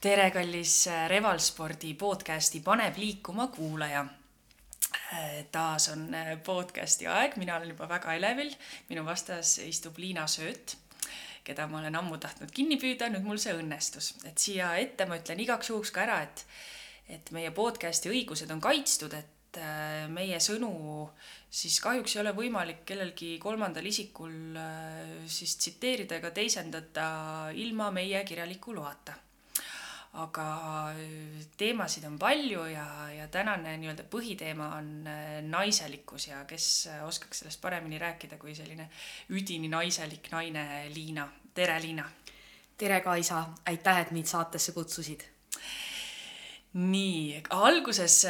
tere, kallis äh, Revalspordi podcasti Paneb liikuma kuulaja. Äh, taas on äh, podcasti aeg, mina olen juba väga elevil, minu vastas istub Liina Sööt, keda ma olen ammu tahtnud kinni püüda, nüüd mul see õnnestus, et siia ette ma ütlen igaks juhuks ka ära, et et meie podcasti õigused on kaitstud, et meie sõnu siis kahjuks ei ole võimalik kellelgi kolmandal isikul siis tsiteerida ega teisendada ilma meie kirjaliku loata aga äh, teemasid on palju ja, ja tänane nii-öelda põhiteema on äh, naiselikkus ja kes äh, oskaks sellest paremini rääkida kui selline üdini naiselik naine Liina. tere, Liina! tere, Kaisa, aitäh, et mind saatesse kutsusid nii, alguses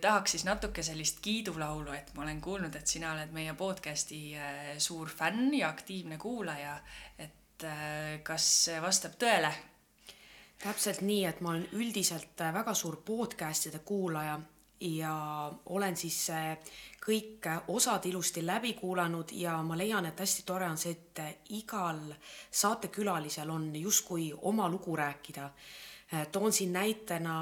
tahaks siis natuke sellist kiidulaulu, et ma olen kuulnud, et sina oled meie podcast'i suur fänn ja aktiivne kuulaja. et kas vastab tõele? Täpselt nii, et ma olen üldiselt äh, väga suur podcast'ide kuulaja ja olen siis äh, kõik osad ilusti läbi kuulanud ja ma leian, et hästi tore on see, et äh, igal saatekülalisel on justkui oma lugu rääkida. Toon siin näitena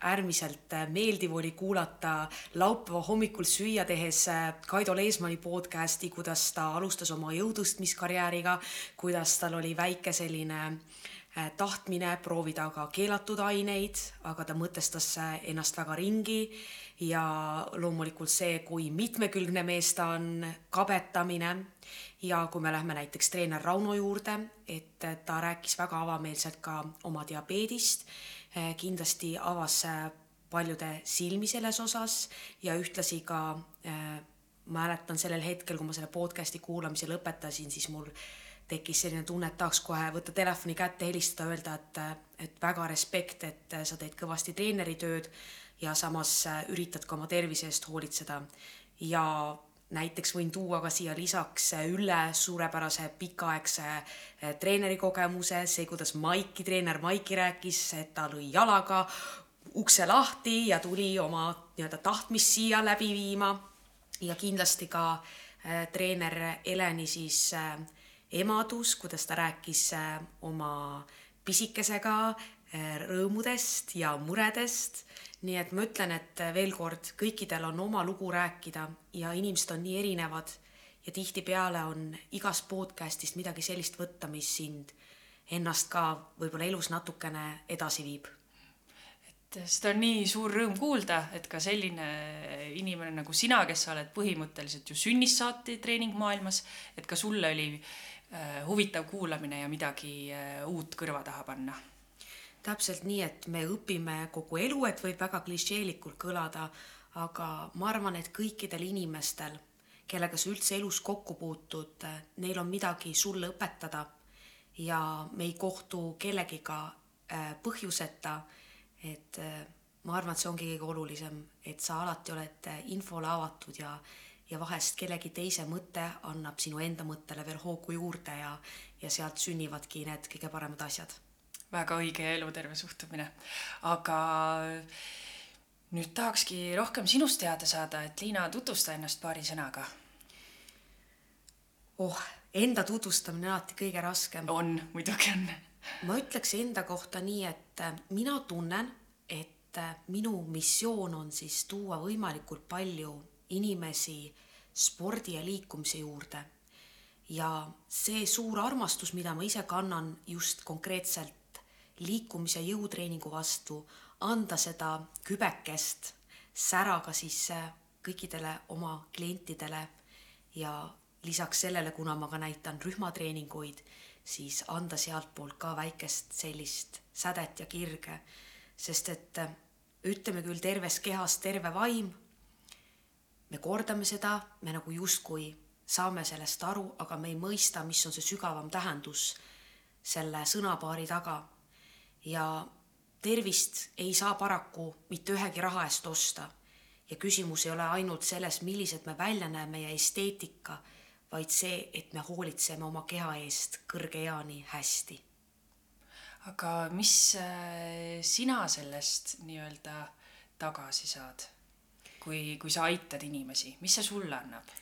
äärmiselt meeldiv oli kuulata laupäeva hommikul süüa tehes Kaido Leesmani podcasti, kuidas ta alustas oma jõutõstmiskarjääriga, kuidas tal oli väike selline Äh, tahtmine proovida ka keelatud aineid, aga ta mõtestas äh, ennast väga ringi. Ja loomulikult see, kui mitmekülgne mees ta on, kabetamine. Ja kui me lähme näiteks treener Rauno juurde, et ta rääkis väga avameelselt ka oma diabeedist, äh, kindlasti avas paljude silmi selles osas ja ühtlasi ka mäletan sellel hetkel, kui ma selle podcast'i kuulamise lõpetasin, siis mul tekkis selline tunne, et tahaks kohe võtta telefoni kätte, helistada, öelda, et, et väga respekt, et sa teed kõvasti treeneritööd ja samas üritad ka oma tervise eest hoolitseda. ja näiteks võin tuua ka siia lisaks Ülle suurepärase pikaaegse eh, treenerikogemuse, see, kuidas Maiki, treener Maiki rääkis, et ta lõi jalaga ukse lahti ja tuli oma nii-öelda tahtmist siia läbi viima. ja kindlasti ka äh, treener Eleni siis äh, emadus, kuidas ta rääkis äh, oma pisikesega äh, rõõmudest ja muredest. nii et ma ütlen, et äh, veel kord, kõikidel on oma lugu rääkida ja inimesed on nii erinevad ja tihtipeale on igast podcast'ist midagi sellist võtta, mis sind ennast ka võib-olla elus natukene edasi viib et seda on nii suur rõõm kuulda, et ka selline inimene nagu sina, kes sa oled põhimõtteliselt ju sünnist saati treeningmaailmas, et ka sulle oli huvitav kuulamine ja midagi äh, uut kõrva taha panna. täpselt nii, et me õpime kogu elu, et võib väga klišeelikult kõlada, aga ma arvan, et kõikidel inimestel, kellega sa üldse elus kokku puutud, neil on midagi sulle õpetada ja me ei kohtu kellegiga äh, põhjuseta, et ma arvan, et see ongi kõige olulisem, et sa alati oled infole avatud ja ja vahest kellegi teise mõte annab sinu enda mõttele veel hoogu juurde ja, ja sealt sünnivadki need kõige paremad asjad. väga õige ja eluterve suhtumine. aga nüüd tahakski rohkem sinust teada saada, et Liina, tutvusta ennast paari sõnaga. oh, enda tutvustamine on alati kõige raskem. on, muidugi on. ma ütleks enda kohta nii, et mina tunnen, et minu missioon on siis tuua võimalikult palju inimesi spordi ja liikumise juurde. ja see suur armastus, mida ma ise kannan just konkreetselt liikumise jõutreeningu vastu, anda seda kübekest säraga sisse kõikidele oma klientidele ja lisaks sellele, kuna ma ka näitan rühmatreeninguid, siis anda sealtpoolt ka väikest sellist sädet ja kirge, sest et ütleme küll terves kehas terve vaim me kordame seda, me nagu justkui saame sellest aru, aga me ei mõista, mis on see sügavam tähendus selle sõnapaari taga. ja tervist ei saa paraku mitte ühegi raha eest osta. ja küsimus ei ole ainult selles, millised me välja näeme ja esteetika, vaid see, et me hoolitseme oma keha eest kõrge eani hästi. aga mis äh, sina sellest nii-öelda tagasi saad? Kui, kui sa aitad inimesi, mis see sulle annab?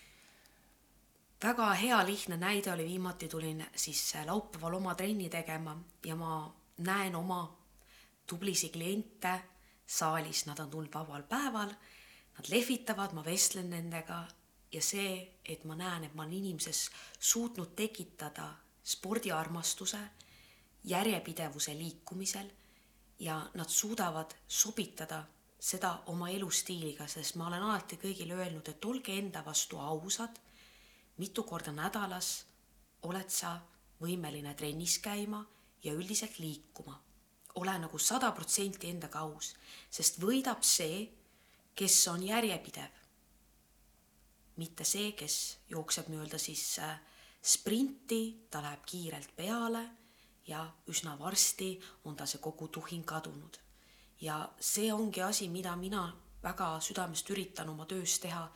väga hea lihtne näide oli, viimati tulin siis laupäeval oma trenni tegema ja ma näen oma tublisid kliente saalis, nad on tulnud vabal päeval, nad lehvitavad, ma vestlen nendega ja see, et ma näen, et ma olen inimeses suutnud tekitada spordiarmastuse, järjepidevuse liikumisel ja nad suudavad sobitada seda oma elustiiliga, sest ma olen alati kõigile öelnud, et olge enda vastu ausad, mitu korda nädalas oled sa võimeline trennis käima ja üldiselt liikuma. ole nagu sada protsenti endaga aus, sest võidab see, kes on järjepidev. mitte see, kes jookseb nii-öelda siis äh, sprinti, ta läheb kiirelt peale ja üsna varsti on ta see kogu tuhin kadunud ja see ongi asi, mida mina väga südamest üritan oma töös teha,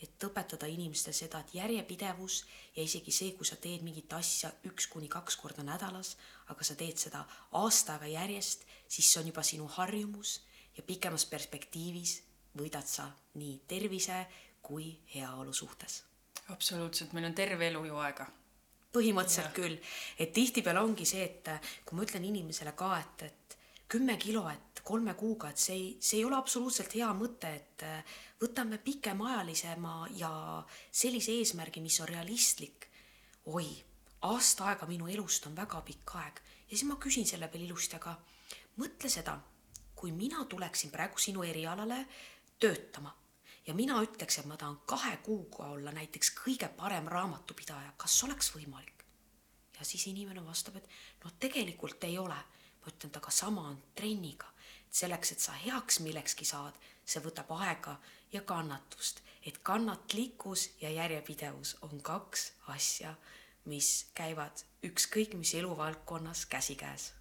et õpetada inimestele seda, et järjepidevus ja isegi see, kui sa teed mingit asja üks kuni kaks korda nädalas, aga sa teed seda aasta aega järjest, siis see on juba sinu harjumus ja pikemas perspektiivis võidad sa nii tervise kui heaolu suhtes. absoluutselt, meil on terve elu ju aega põhimõtteliselt ja. küll, et tihtipeale ongi see, et kui ma ütlen inimesele ka, et, et kümme kilo, et kolme kuuga, et see ei, see ei ole absoluutselt hea mõte, et äh, võtame pikemaajalisema ja sellise eesmärgi, mis on realistlik. oi, aasta aega minu elust on väga pikk aeg ja siis ma küsin selle peale ilusti, aga mõtle seda, kui mina tuleksin praegu sinu erialale töötama ja mina ütleks, et ma tahan kahe kuuga olla näiteks kõige parem raamatupidaja, kas oleks võimalik? ja siis inimene vastab, et no tegelikult ei ole. Ma ütlen, aga sama on trenniga. Selleks, et sa heaks millekski saad, see võtab aega ja kannatust, et kannatlikkus ja järjepidevus on kaks asja, mis käivad ükskõik mis eluvaldkonnas käsikäes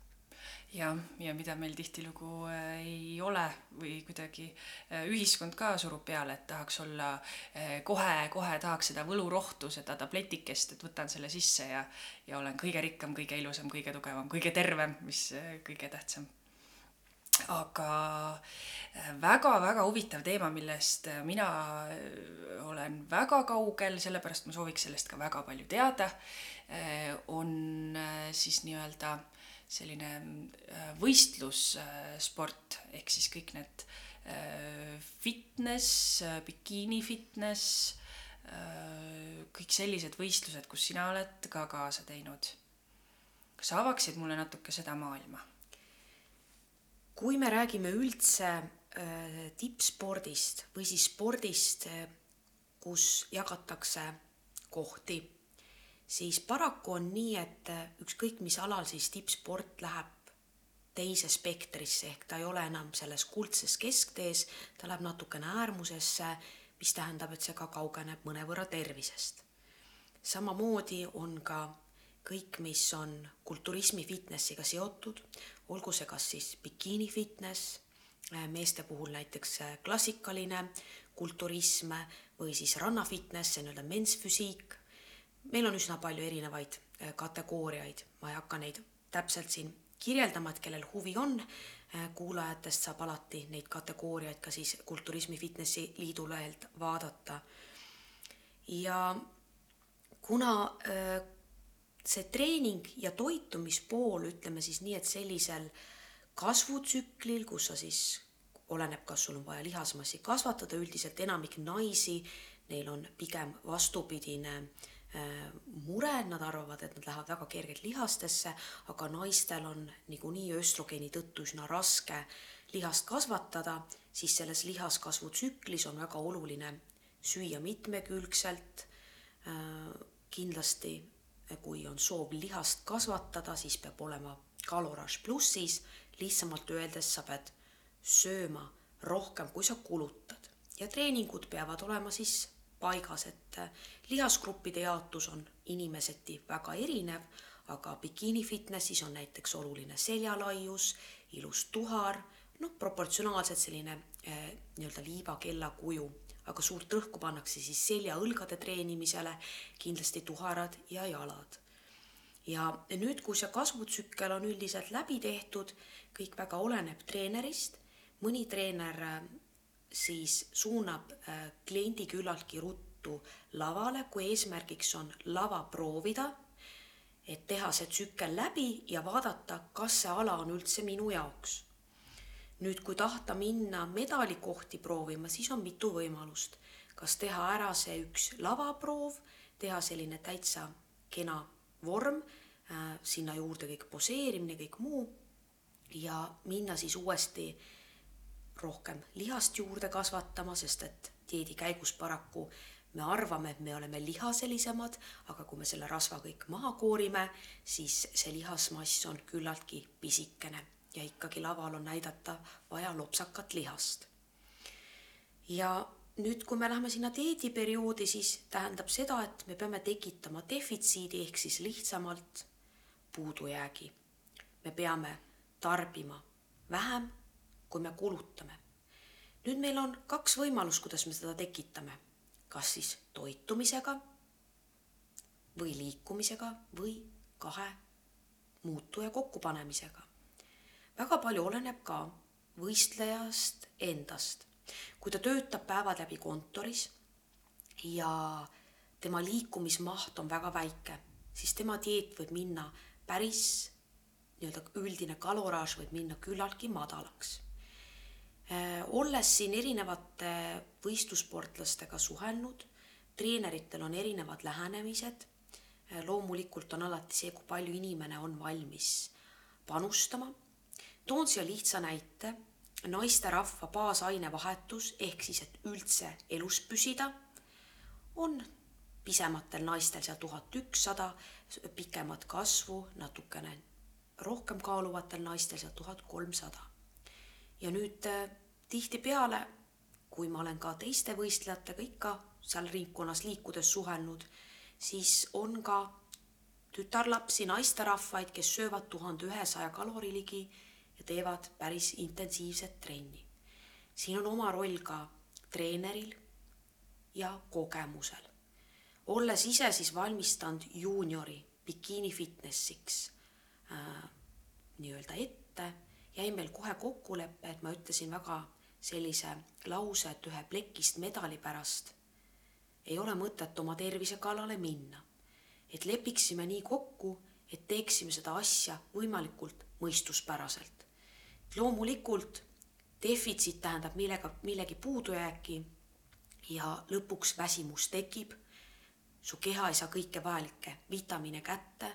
jah, ja mida meil tihtilugu äh, ei ole või kuidagi äh, ühiskond ka surub peale, et tahaks olla kohe-kohe äh, tahaks seda võlurohtu, seda tabletikest, et võtan selle sisse ja, ja olen kõige rikkam, kõige ilusam, kõige tugevam, kõige tervem, mis kõige tähtsam. Aga väga-väga äh, huvitav teema, millest äh, mina äh, olen väga kaugel, sellepärast ma sooviks sellest ka väga palju teada, on siis nii-öelda selline võistlussport ehk siis kõik need fitness, bikiini fitness, kõik sellised võistlused, kus sina oled ka kaasa teinud. kas sa avaksid mulle natuke seda maailma? kui me räägime üldse äh, tippspordist või siis spordist, äh, kus jagatakse kohti, siis paraku on nii, et äh, ükskõik mis alal siis tippsport läheb teise spektrisse ehk ta ei ole enam selles kuldses kesktees, ta läheb natukene äärmusesse, mis tähendab, et see ka kaugeneb mõnevõrra tervisest. samamoodi on ka kõik, mis on kulturismi fitnessiga seotud, olgu see kas siis bikiini fitness, äh, meeste puhul näiteks äh, klassikaline kulturism või siis rannafitness, see nii-öelda mensfüsiik. Meil on üsna palju erinevaid äh, kategooriaid, ma ei hakka neid täpselt siin kirjeldama, et kellel huvi on, kuulajatest saab alati neid kategooriaid ka siis Kulturismi Fitnessi Liidu lehelt vaadata. ja kuna see treening ja toitumispool, ütleme siis nii, et sellisel kasvutsüklil, kus sa siis, oleneb, kas sul on vaja lihasmassi kasvatada, üldiselt enamik naisi, neil on pigem vastupidine äh, mure, nad arvavad, et nad lähevad väga kergelt lihastesse, aga naistel on niikuinii östrogeeni tõttu üsna raske lihast kasvatada, siis selles lihaskasvutsüklis on väga oluline süüa mitmekülgselt, äh, kindlasti kui on soov lihast kasvatada, siis peab olema kaloraaž plussis, lihtsamalt öeldes sa pead sööma rohkem, kui sa kulutad. Ja treeningud peavad olema siis paigas, et äh, lihasgruppide jaotus on inimeseti väga erinev, aga bikiini fitnessis on näiteks oluline seljalaius, ilus tuhar, noh, proportsionaalselt selline eh, nii-öelda liivakella kuju aga suurt rõhku pannakse siis selja-õlgade treenimisele, kindlasti tuharad ja jalad. ja nüüd, kui see kasvutsükkel on üldiselt läbi tehtud, kõik väga oleneb treenerist, mõni treener äh, siis suunab äh, kliendi küllaltki ruttu lavale, kui eesmärgiks on lava proovida, et teha see tsükkel läbi ja vaadata, kas see ala on üldse minu jaoks nüüd, kui tahta minna medalikohti proovima, siis on mitu võimalust. kas teha ära see üks lavaproov, teha selline täitsa kena vorm äh,, sinna juurde kõik poseerimine, kõik muu ja minna siis uuesti rohkem lihast juurde kasvatama, sest et dieedi käigus paraku me arvame, et me oleme lihaselisemad, aga kui me selle rasva kõik maha koorime, siis see lihasmass on küllaltki pisikene ja ikkagi laval on näidata vaja lopsakat lihast. ja nüüd, kui me läheme sinna dieediperioodi, siis tähendab seda, et me peame tekitama defitsiidi ehk siis lihtsamalt puudujäägi. me peame tarbima vähem, kui me kulutame. nüüd meil on kaks võimalust, kuidas me seda tekitame kas siis toitumisega või liikumisega või kahe muutuja kokkupanemisega. väga palju oleneb ka võistlejast endast. kui ta töötab päevad läbi kontoris ja tema liikumismaht on väga väike, siis tema dieet võib minna päris nii-öelda üldine kaloraaž võib minna küllaltki madalaks olles siin erinevate võistlussportlastega suhelnud, treeneritel on erinevad lähenemised. Äh, loomulikult on alati see, kui palju inimene on valmis panustama. toon siia lihtsa näite. naisterahva baasainevahetus ehk siis, et üldse elus püsida, on pisematel naistel seal tuhat ükssada, pikemat kasvu natukene rohkem kaaluvatel naistel seal tuhat kolmsada ja nüüd äh, tihtipeale, kui ma olen ka teiste võistlejatega ikka seal ringkonnas liikudes suhelnud, siis on ka tütarlapsi, naisterahvaid, kes söövad tuhande ühesaja kalori ligi ja teevad päris intensiivset trenni. siin on oma roll ka treeneril ja kogemusel. olles ise siis valmistanud juuniori bikiini fitnessiks äh, nii-öelda ette jäi meil kohe kokkulepe, et ma ütlesin väga sellise lause, et ühe plekist medali pärast ei ole mõtet oma tervise kallale minna. et lepiksime nii kokku, et teeksime seda asja võimalikult mõistuspäraselt. loomulikult defitsiit tähendab millega, millegi puudujääki ja lõpuks väsimus tekib. su keha ei saa kõike vajalikke vitamiine kätte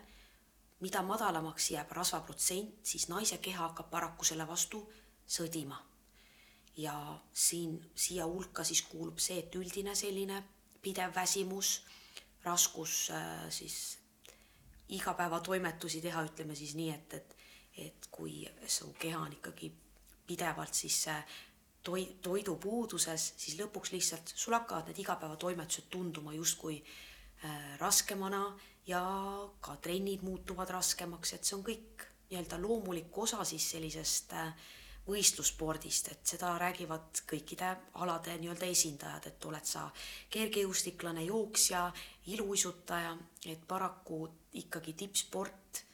mida madalamaks jääb rasvaprotsent, siis naise keha hakkab paraku selle vastu sõdima. Ja siin, siia hulka siis kuulub see, et üldine selline pidev väsimus, raskus äh, siis igapäevatoimetusi teha, ütleme siis nii, et, et, et kui su keha on ikkagi pidevalt siis äh, toi-, toidupuuduses, siis lõpuks lihtsalt sul hakkavad need igapäevatoimetused tunduma justkui äh, raskemana ja ka trennid muutuvad raskemaks, et see on kõik nii-öelda loomulik osa siis sellisest äh, võistlusspordist, et seda räägivad kõikide alade nii-öelda esindajad, et oled sa kergejõustiklane, jooksja, iluuisutaja, et paraku ikkagi tippsport,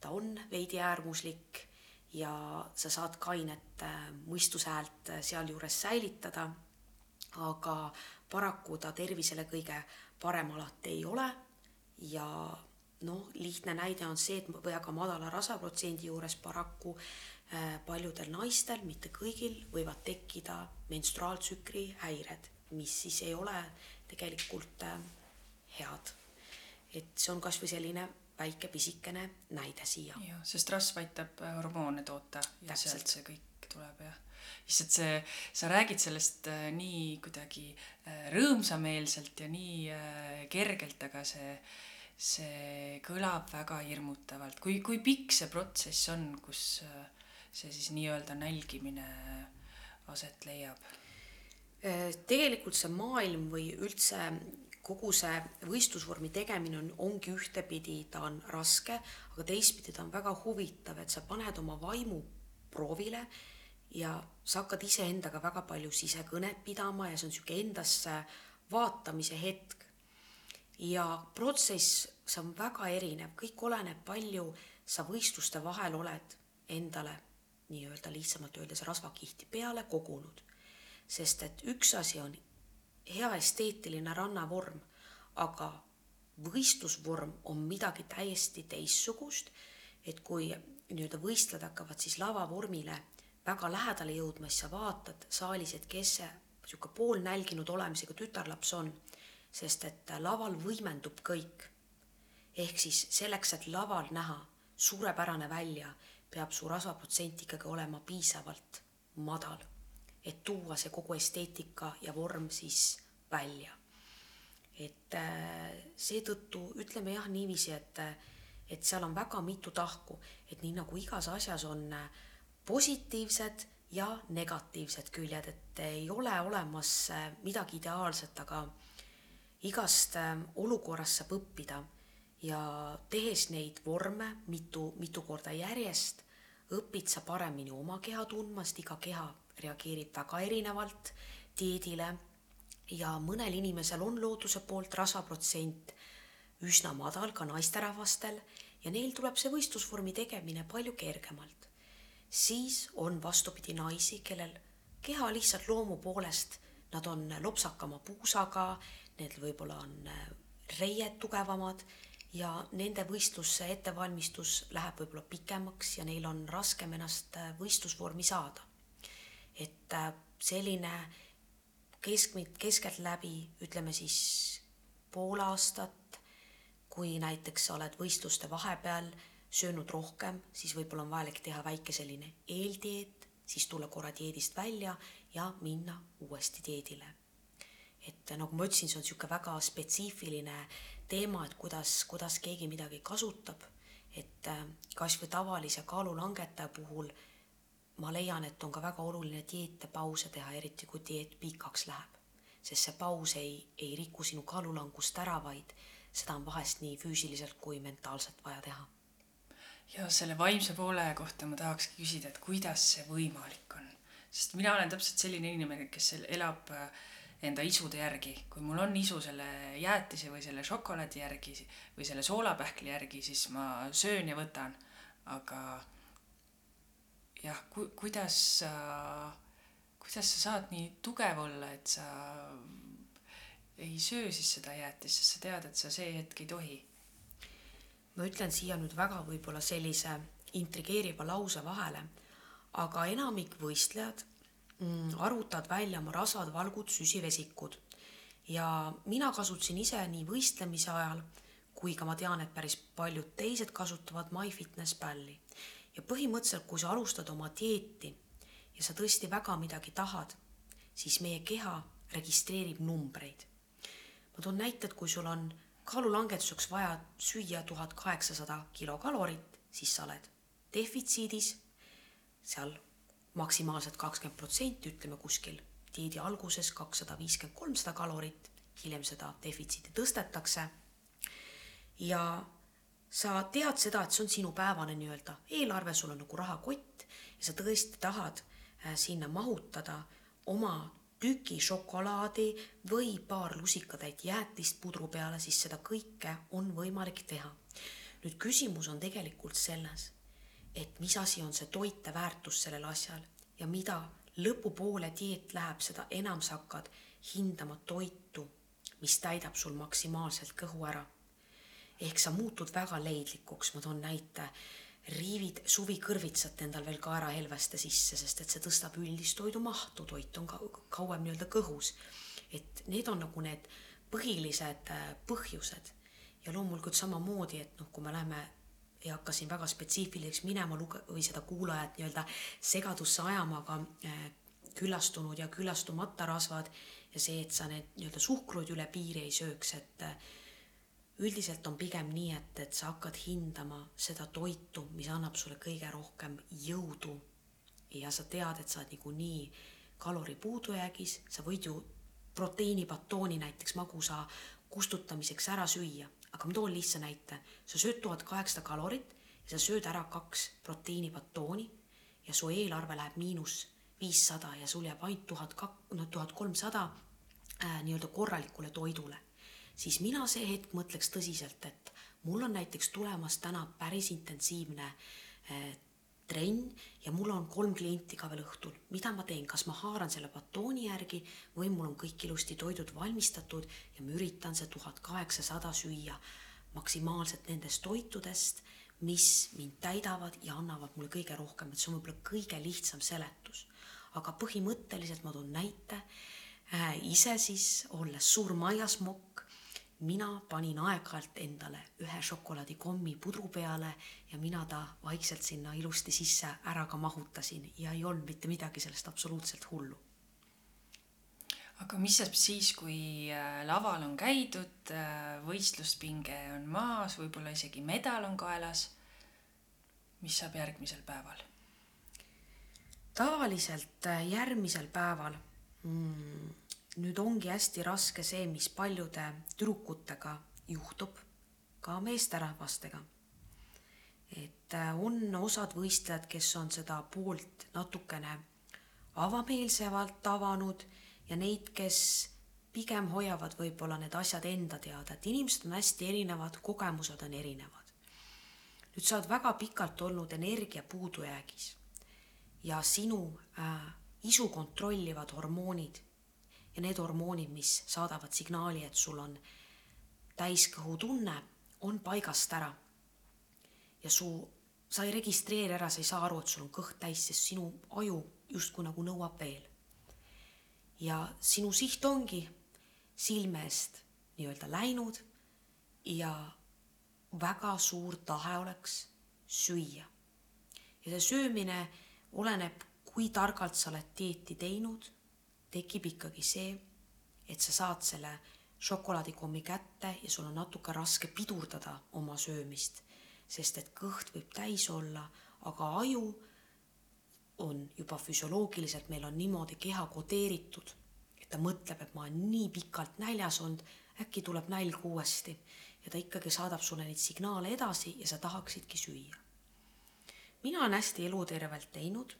ta on veidi äärmuslik ja sa saad kainet äh, mõistushäält äh, sealjuures säilitada, aga paraku ta tervisele kõige parem alati ei ole. Ja noh, lihtne näide on see, et väga madala rasvaprotsendi juures paraku paljudel naistel, mitte kõigil, võivad tekkida menstruaaltsükli häired, mis siis ei ole tegelikult äh, head. et see on kasvõi selline väike pisikene näide siia. jah, sest rasv aitab äh, hormoone toota ja Täpselt. sealt see kõik tuleb jah lihtsalt see, sa räägid sellest äh, nii kuidagi äh, rõõmsameelselt ja nii äh, kergelt, aga see, see kõlab väga hirmutavalt. kui, kui pikk see protsess on, kus äh, see siis nii-öelda nälgimine aset leiab? Äh, tegelikult see maailm või üldse kogu see võistlusvormi tegemine on, ongi ühtepidi, ta on raske, aga teistpidi ta on väga huvitav, et sa paned oma vaimu proovile ja sa hakkad iseendaga väga palju sisekõnet pidama ja see on niisugune endasse vaatamise hetk. ja protsess, see on väga erinev, kõik oleneb, palju sa võistluste vahel oled endale nii-öelda lihtsamalt öeldes rasvakihti peale kogunud. sest et üks asi on hea esteetiline rannavorm, aga võistlusvorm on midagi täiesti teistsugust, et kui nii-öelda võistlejad hakkavad siis lavavormile väga lähedale jõudma, siis sa vaatad saalis, et kes see sihuke poolnälginud olemisega tütarlaps on, sest et laval võimendub kõik. ehk siis selleks, et laval näha suurepärane välja, peab su rasvaprotsent ikkagi olema piisavalt madal, et tuua see kogu esteetika ja vorm siis välja. et äh, seetõttu ütleme jah niiviisi, et, et seal on väga mitu tahku, et nii nagu igas asjas on äh, positiivsed ja negatiivsed küljed, et ei ole olemas äh, midagi ideaalset, aga igast olukorrast saab õppida ja tehes neid vorme mitu, mitu korda järjest, õpid sa paremini oma keha tundma, sest iga keha reageerib väga erinevalt dieedile ja mõnel inimesel on looduse poolt rasvaprotsent üsna madal, ka naisterahvastel, ja neil tuleb see võistlusvormi tegemine palju kergemalt. siis on vastupidi naisi, kellel keha lihtsalt loomu poolest, nad on lopsakama puusaga, neil võib-olla on reied tugevamad ja nende võistluse ettevalmistus läheb võib-olla pikemaks ja neil on raskem ennast äh, võistlusvormi saada. et äh, selline keskmid, keskeltläbi ütleme siis pool aastat, kui näiteks sa oled võistluste vahepeal söönud rohkem, siis võib-olla on vajalik teha väike selline eeldieet, siis tulla korra dieedist välja ja minna uuesti dieedile. et nagu ma ütlesin, see on niisugune väga spetsiifiline teema, et kuidas, kuidas keegi midagi kasutab, et äh, kasvõi tavalise kaalulangetaja puhul ma leian, et on ka väga oluline dieete, pause teha, eriti kui dieet pikaks läheb. sest see paus ei, ei riku sinu kaalulangust ära, vaid seda on vahest nii füüsiliselt kui mentaalselt vaja teha. ja selle vaimse poole kohta ma tahakski küsida, et kuidas see võimalik on, sest mina olen täpselt selline inimene, kes elab äh, enda isude järgi, kui mul on isu selle jäätise või selle šokolaadi järgi või selle soolapähkli järgi, siis ma söön ja võtan. aga jah, ku-, kuidas sa, kuidas sa saad nii tugev olla, et sa ei söö siis seda jäätist, sest sa tead, et sa see hetk ei tohi? ma ütlen siia nüüd väga võib-olla sellise intrigeeriva lause vahele, aga enamik võistlejad arvutad välja oma rasvad, valgud, süsivesikud. ja mina kasutasin ise nii võistlemise ajal kui ka ma tean, et päris paljud teised kasutavad MyFitnessPalli. ja põhimõtteliselt, kui sa alustad oma dieeti ja sa tõesti väga midagi tahad, siis meie keha registreerib numbreid. ma toon näite, et kui sul on kaalulangetuseks vaja süüa tuhat kaheksasada kilokalorit, siis sa oled defitsiidis seal maksimaalselt kakskümmend protsenti, ütleme kuskil dieedi alguses kakssada viiskümmend, kolmsada kalorit, hiljem seda defitsiiti tõstetakse. ja sa tead seda, et see on sinu päevane nii-öelda eelarve, sul on nagu rahakott ja sa tõesti tahad äh, sinna mahutada oma tüki šokolaadi või paar lusikatäit jäätist pudru peale, siis seda kõike on võimalik teha. nüüd küsimus on tegelikult selles, et mis asi on see toiteväärtus sellel asjal ja mida lõpupoole dieet läheb, seda enam sa hakkad hindama toitu, mis täidab sul maksimaalselt kõhu ära. ehk sa muutud väga leidlikuks, ma toon näite, riivid suvikõrvitsat endal veel ka ära helveste sisse, sest et see tõstab üldist toidu mahtu, toit on ka kauem nii-öelda kõhus. et need on nagu need põhilised äh, põhjused ja loomulikult samamoodi, et noh, kui me läheme ei hakka siin väga spetsiifiliseks minema luge- või seda kuulajat nii-öelda segadusse ajama, aga äh, küllastunud ja küllastumata rasvad ja see, et sa need nii-öelda suhkrut üle piiri ei sööks, et äh, üldiselt on pigem nii, et, et sa hakkad hindama seda toitu, mis annab sulle kõige rohkem jõudu. ja sa tead, et sa oled niikuinii kalori puudujäägis, sa võid ju proteiinibatooni näiteks magusa kustutamiseks ära süüa, aga ma toon lihtsa näite, sa sööd tuhat kaheksasada kalorit ja sa sööd ära kaks proteiinibatooni ja su eelarve läheb miinus viissada ja sul jääb ainult tuhat kak-, no tuhat kolmsada äh, nii-öelda korralikule toidule, siis mina see hetk mõtleks tõsiselt, et mul on näiteks tulemas täna päris intensiivne äh, trenn ja mul on kolm klienti ka veel õhtul. mida ma teen, kas ma haaran selle batooni järgi või mul on kõik ilusti toidud valmistatud ja ma üritan see tuhat kaheksasada süüa maksimaalselt nendest toitudest, mis mind täidavad ja annavad mulle kõige rohkem, et see on võib-olla kõige lihtsam seletus. aga põhimõtteliselt ma toon näite äh,, ise siis olles suur maiasmokk, mina panin aeg-ajalt endale ühe šokolaadikommi pudru peale ja mina ta vaikselt sinna ilusti sisse ära ka mahutasin ja ei olnud mitte midagi sellest absoluutselt hullu aga mis saab siis, kui äh, laval on käidud, äh, võistluspinge on maas, võib-olla isegi medal on kaelas? mis saab järgmisel päeval? tavaliselt äh, järgmisel päeval mm, nüüd ongi hästi raske see, mis paljude tüdrukutega juhtub, ka meesterahvastega. et on osad võistlejad, kes on seda poolt natukene avameelsemalt avanud ja neid, kes pigem hoiavad võib-olla need asjad enda teada, et inimesed on hästi erinevad, kogemused on erinevad. nüüd sa oled väga pikalt olnud energia puudujäägis ja sinu äh, isu kontrollivad hormoonid ja need hormoonid, mis saadavad signaali, et sul on täiskõhutunne, on paigast ära. ja su, sa ei registreeri ära, sa ei saa aru, et sul on kõht täis, sest sinu aju justkui nagu nõuab veel ja sinu siht ongi silme eest nii-öelda läinud ja väga suur tahe oleks süüa. ja see söömine oleneb, kui targalt sa oled dieeti teinud, tekib ikkagi see, et sa saad selle šokolaadikommi kätte ja sul on natuke raske pidurdada oma söömist, sest et kõht võib täis olla, aga aju on juba füsioloogiliselt, meil on niimoodi keha kodeeritud, et ta mõtleb, et ma olen nii pikalt näljas olnud, äkki tuleb nälg uuesti ja ta ikkagi saadab sulle neid signaale edasi ja sa tahaksidki süüa. mina olen hästi elutervelt teinud,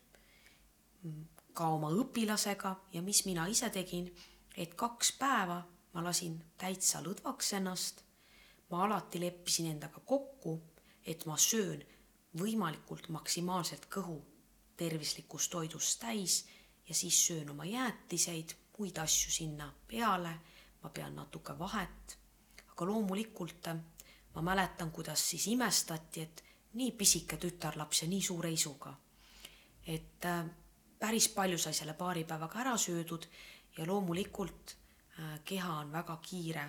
ka oma õpilasega ja mis mina ise tegin, et kaks päeva ma lasin täitsa lõdvaks ennast, ma alati leppisin endaga kokku, et ma söön võimalikult maksimaalselt kõhu tervislikust toidust täis ja siis söön oma jäätiseid, muid asju sinna peale, ma pean natuke vahet. aga loomulikult ma mäletan, kuidas siis imestati, et nii pisike tütarlaps ja nii suure isuga. et äh, päris palju sai selle paari päevaga ära söödud ja loomulikult äh, keha on väga kiire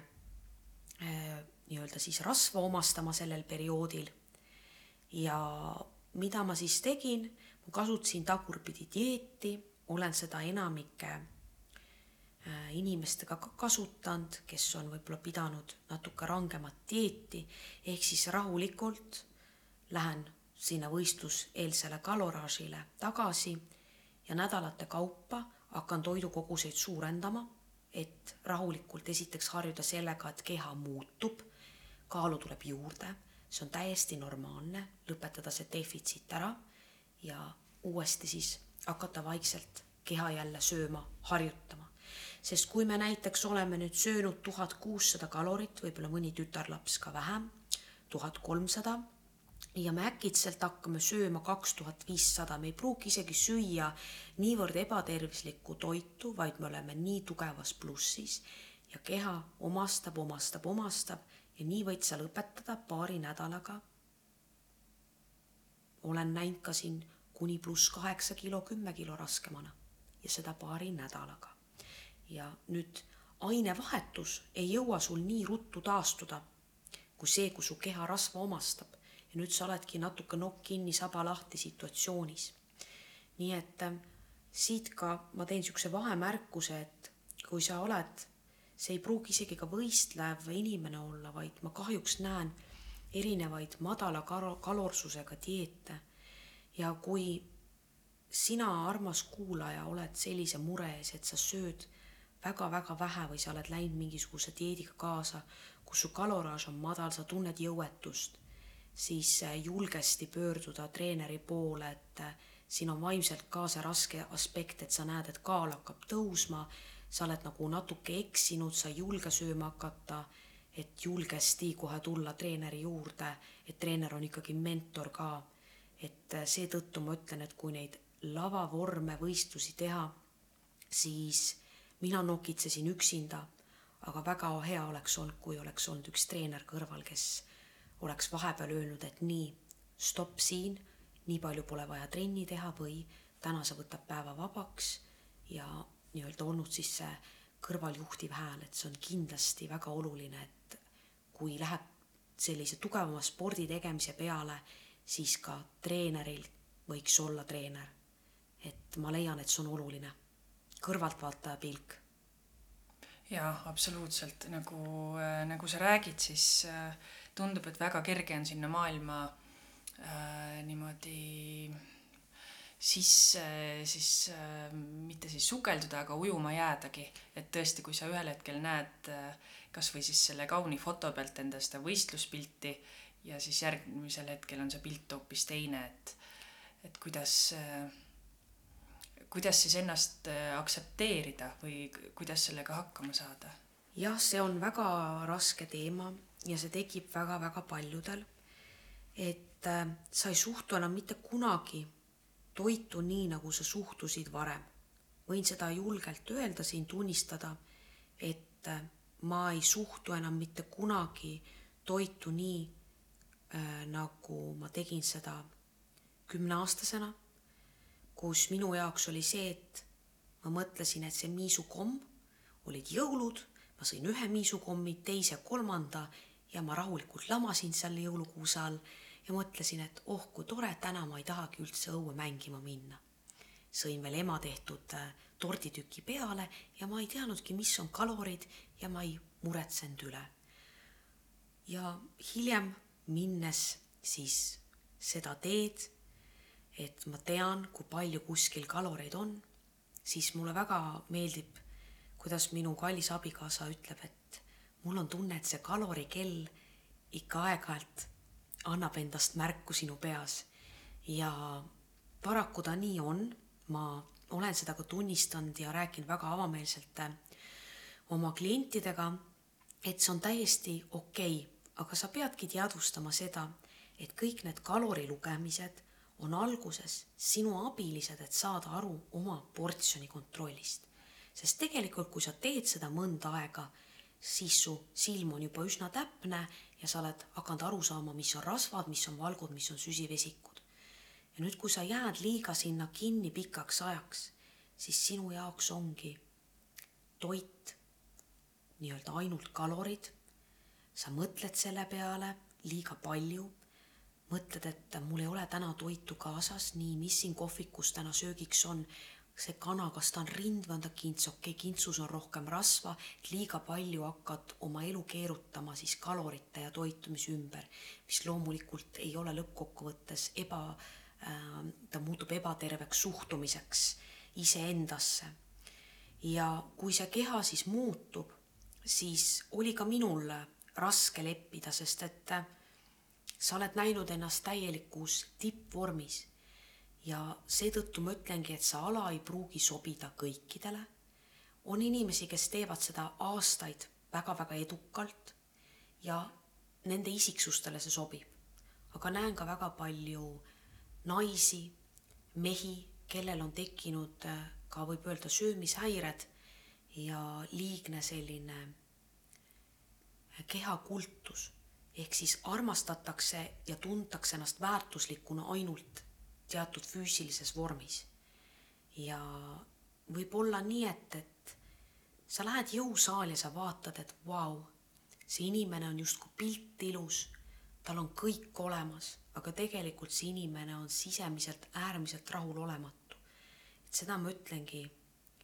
äh, nii-öelda siis rasva omastama sellel perioodil. ja mida ma siis tegin ma kasutasin tagurpidi dieeti, olen seda enamike äh, inimestega ka kasutanud, kes on võib-olla pidanud natuke rangemat dieeti, ehk siis rahulikult lähen sinna võistluseelsele kaloraažile tagasi ja nädalate kaupa hakkan toidukoguseid suurendama, et rahulikult esiteks harjuda sellega, et keha muutub, kaalu tuleb juurde, see on täiesti normaalne, lõpetada see defitsiit ära ja uuesti siis hakata vaikselt keha jälle sööma, harjutama. sest kui me näiteks oleme nüüd söönud tuhat kuussada kalorit, võib-olla mõni tütarlaps ka vähem, tuhat kolmsada, ja me äkitselt hakkame sööma kaks tuhat viissada, me ei pruugi isegi süüa niivõrd ebatervislikku toitu, vaid me oleme nii tugevas plussis ja keha omastab, omastab, omastab ja nii võid sa lõpetada paari nädalaga. Olen näinud ka siin kuni pluss kaheksa kilo, kümme kilo raskemana ja seda paari nädalaga. ja nüüd ainevahetus ei jõua sul nii ruttu taastuda kui see, kui su keha rasva omastab ja nüüd sa oledki natuke nokk kinni, saba lahti situatsioonis. nii et äh, siit ka ma teen niisuguse vahemärkuse, et kui sa oled, see ei pruugi isegi ka võistlev inimene olla, vaid ma kahjuks näen erinevaid madala kalorsusega dieete ja kui sina, armas kuulaja, oled sellise mure ees, et sa sööd väga-väga vähe või sa oled läinud mingisuguse dieediga kaasa, kus su kaloraaž on madal, sa tunned jõuetust, siis äh, julgesti pöörduda treeneri poole, et äh, siin on vaimselt ka see raske aspekt, et sa näed, et kaal hakkab tõusma, sa oled nagu natuke eksinud, sa ei julge sööma hakata et julgesti kohe tulla treeneri juurde, et treener on ikkagi mentor ka. et äh, seetõttu ma ütlen, et kui neid lavavorme võistlusi teha, siis mina nokitsesin üksinda, aga väga hea oleks olnud, kui oleks olnud üks treener kõrval, kes oleks vahepeal öelnud, et nii, stopp siin, nii palju pole vaja trenni teha või täna sa võtad päeva vabaks ja nii-öelda olnud siis see kõrvaljuhtiv hääl, et see on kindlasti väga oluline, et kui läheb sellise tugevama spordi tegemise peale, siis ka treeneril võiks olla treener. et ma leian, et see on oluline. kõrvaltvaataja pilk jaa, absoluutselt, nagu, nagu sa räägid, siis äh, tundub, et väga kerge on sinna maailma äh, niimoodi sisse siis äh, mitte siis sukelduda, aga ujuma jäädagi. et tõesti, kui sa ühel hetkel näed äh, kasvõi siis selle kauni foto pealt enda seda võistluspilti ja siis järgmisel hetkel on see pilt hoopis teine, et, et kuidas äh, kuidas siis ennast äh, aktsepteerida või kuidas sellega hakkama saada? jah, see on väga raske teema ja see tekib väga-väga paljudel. et äh, sa ei suhtu enam mitte kunagi toitu nii, nagu sa suhtusid varem. võin seda julgelt öelda siin, tunnistada, et äh, ma ei suhtu enam mitte kunagi toitu nii äh,, nagu ma tegin seda kümneaastasena kus minu jaoks oli see, et ma mõtlesin, et see miisukomm, olid jõulud, ma sõin ühe miisukommi, teise, kolmanda ja ma rahulikult lamasin seal jõulukuuse all ja mõtlesin, et oh kui tore, täna ma ei tahagi üldse õue mängima minna. sõin veel ema tehtud äh, torditüki peale ja ma ei teadnudki, mis on kalorid ja ma ei muretsenud üle. ja hiljem minnes siis seda teed et ma tean, kui palju kuskil kaloreid on, siis mulle väga meeldib, kuidas minu kallis abikaasa ütleb, et mul on tunne, et see kalorikell ikka aeg-ajalt annab endast märku sinu peas. ja paraku ta nii on, ma olen seda ka tunnistanud ja rääkinud väga avameelselt äh, oma klientidega, et see on täiesti okei okay,, aga sa peadki teadvustama seda, et kõik need kalori lugemised on alguses sinu abilised, et saada aru oma portsjoni kontrollist. sest tegelikult, kui sa teed seda mõnda aega, siis su silm on juba üsna täpne ja sa oled hakanud aru saama, mis on rasvad, mis on valgud, mis on süsivesikud. ja nüüd, kui sa jääd liiga sinna kinni pikaks ajaks, siis sinu jaoks ongi toit nii-öelda ainult kalorid. sa mõtled selle peale liiga palju mõtled, et mul ei ole täna toitu kaasas, nii, mis siin kohvikus täna söögiks on, see kana, kas ta on rind või on ta kints, okei okay,, kintsus on rohkem rasva, liiga palju hakkad oma elu keerutama siis kalorite ja toitumise ümber, mis loomulikult ei ole lõppkokkuvõttes eba äh,, ta muutub ebaterveks suhtumiseks iseendasse. ja kui see keha siis muutub, siis oli ka minul raske leppida, sest et sa oled näinud ennast täielikus tippvormis ja seetõttu ma ütlengi, et see ala ei pruugi sobida kõikidele. on inimesi, kes teevad seda aastaid väga-väga edukalt ja nende isiksustele see sobib. aga näen ka väga palju naisi, mehi, kellel on tekkinud äh, ka võib öelda söömishäired ja liigne selline äh, kehakultus ehk siis armastatakse ja tuntakse ennast väärtuslikuna ainult teatud füüsilises vormis. ja võib olla nii, et, et sa lähed jõusaali ja sa vaatad, et vau, see inimene on justkui pilt ilus, tal on kõik olemas, aga tegelikult see inimene on sisemiselt äärmiselt rahulolematu. et seda ma ütlengi,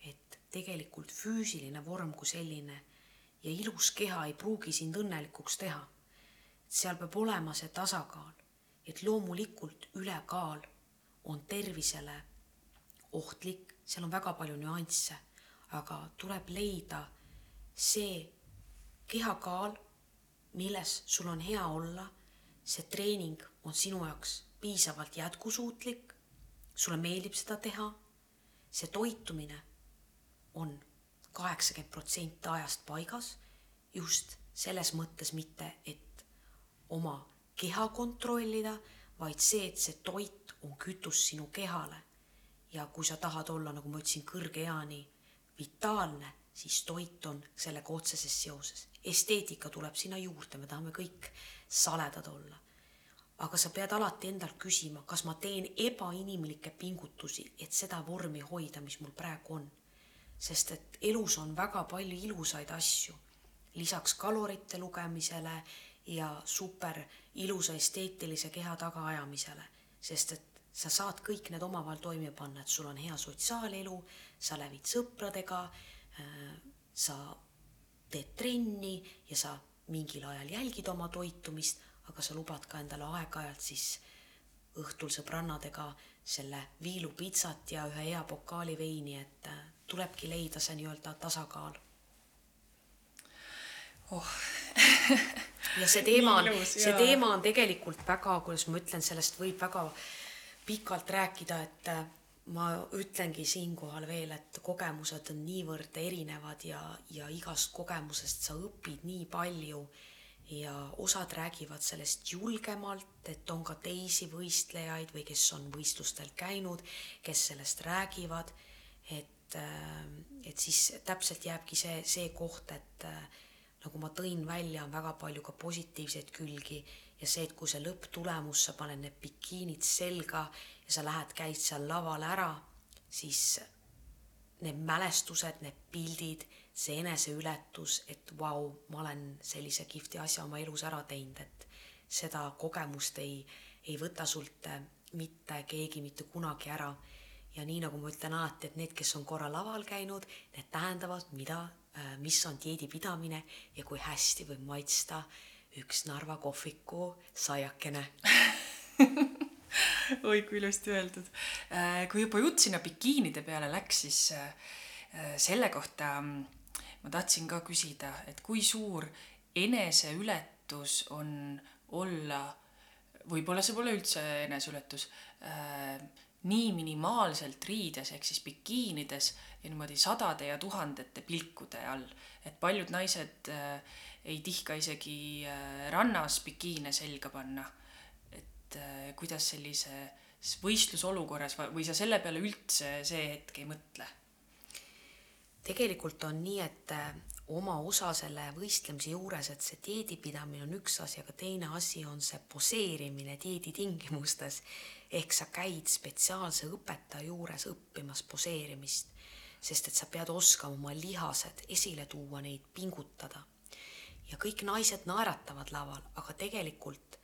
et tegelikult füüsiline vorm kui selline ja ilus keha ei pruugi sind õnnelikuks teha seal peab olema see tasakaal, et loomulikult ülekaal on tervisele ohtlik, seal on väga palju nüansse, aga tuleb leida see kehakaal, milles sul on hea olla, see treening on sinu jaoks piisavalt jätkusuutlik, sulle meeldib seda teha, see toitumine on kaheksakümmend protsenti ajast paigas, just selles mõttes mitte, et oma keha kontrollida, vaid see, et see toit on kütus sinu kehale. ja kui sa tahad olla, nagu ma ütlesin, kõrge eani vitaalne, siis toit on sellega otseses seoses. esteetika tuleb sinna juurde, me tahame kõik saledad olla. aga sa pead alati endalt küsima, kas ma teen ebainimlikke pingutusi, et seda vormi hoida, mis mul praegu on. sest et elus on väga palju ilusaid asju, lisaks kalorite lugemisele ja super ilusa esteetilise keha tagaajamisele, sest et sa saad kõik need omavahel toime panna, et sul on hea sotsiaalelu, sa lävid sõpradega, sa teed trenni ja sa mingil ajal jälgid oma toitumist, aga sa lubad ka endale aeg-ajalt siis õhtul sõbrannadega selle viilupitsat ja ühe hea pokaali veini, et äh, tulebki leida see nii-öelda tasakaal. oh ja see teema on, see teema on tegelikult väga, kuidas ma ütlen, sellest võib väga pikalt rääkida, et äh, ma ütlengi siinkohal veel, et kogemused on niivõrd erinevad ja, ja igast kogemusest sa õpid nii palju. Ja osad räägivad sellest julgemalt, et on ka teisi võistlejaid või kes on võistlustel käinud, kes sellest räägivad, et, äh, et siis täpselt jääbki see, see koht, et äh, nagu ma tõin välja, on väga palju ka positiivseid külgi ja see, et kui see lõpptulemus, sa paned need bikiinid selga ja sa lähed, käid seal laval ära, siis need mälestused, need pildid, see eneseületus, et vau, ma olen sellise kihvti asja oma elus ära teinud, et seda kogemust ei, ei võta sult mitte keegi mitte kunagi ära. ja nii nagu ma ütlen alati, et need, kes on korra laval käinud, need tähendavad, mida, mis on dieedipidamine ja kui hästi võib maitsta äh, üks Narva kohviku saiakene oi kui ilusti öeldud. Äh, kui juba jutt sinna bikiinide peale läks, siis äh, äh, selle kohta mm, ma tahtsin ka küsida, et kui suur eneseületus on olla, võib-olla see pole üldse eneseületus, nii minimaalselt riides ehk siis bikiinides ja niimoodi sadade ja tuhandete pilkude all, et paljud naised äh, ei tihka isegi äh, rannas bikiine selga panna. et äh, kuidas sellises võistlusolukorras või sa selle peale üldse see hetk ei mõtle? tegelikult on nii, et äh, oma osa selle võistlemise juures, et see dieedipidamine on üks asi, aga teine asi on see poseerimine dieeditingimustes. ehk sa käid spetsiaalse õpetaja juures õppimas poseerimist, sest et sa pead oskama oma lihased esile tuua, neid pingutada ja kõik naised naeratavad laval, aga tegelikult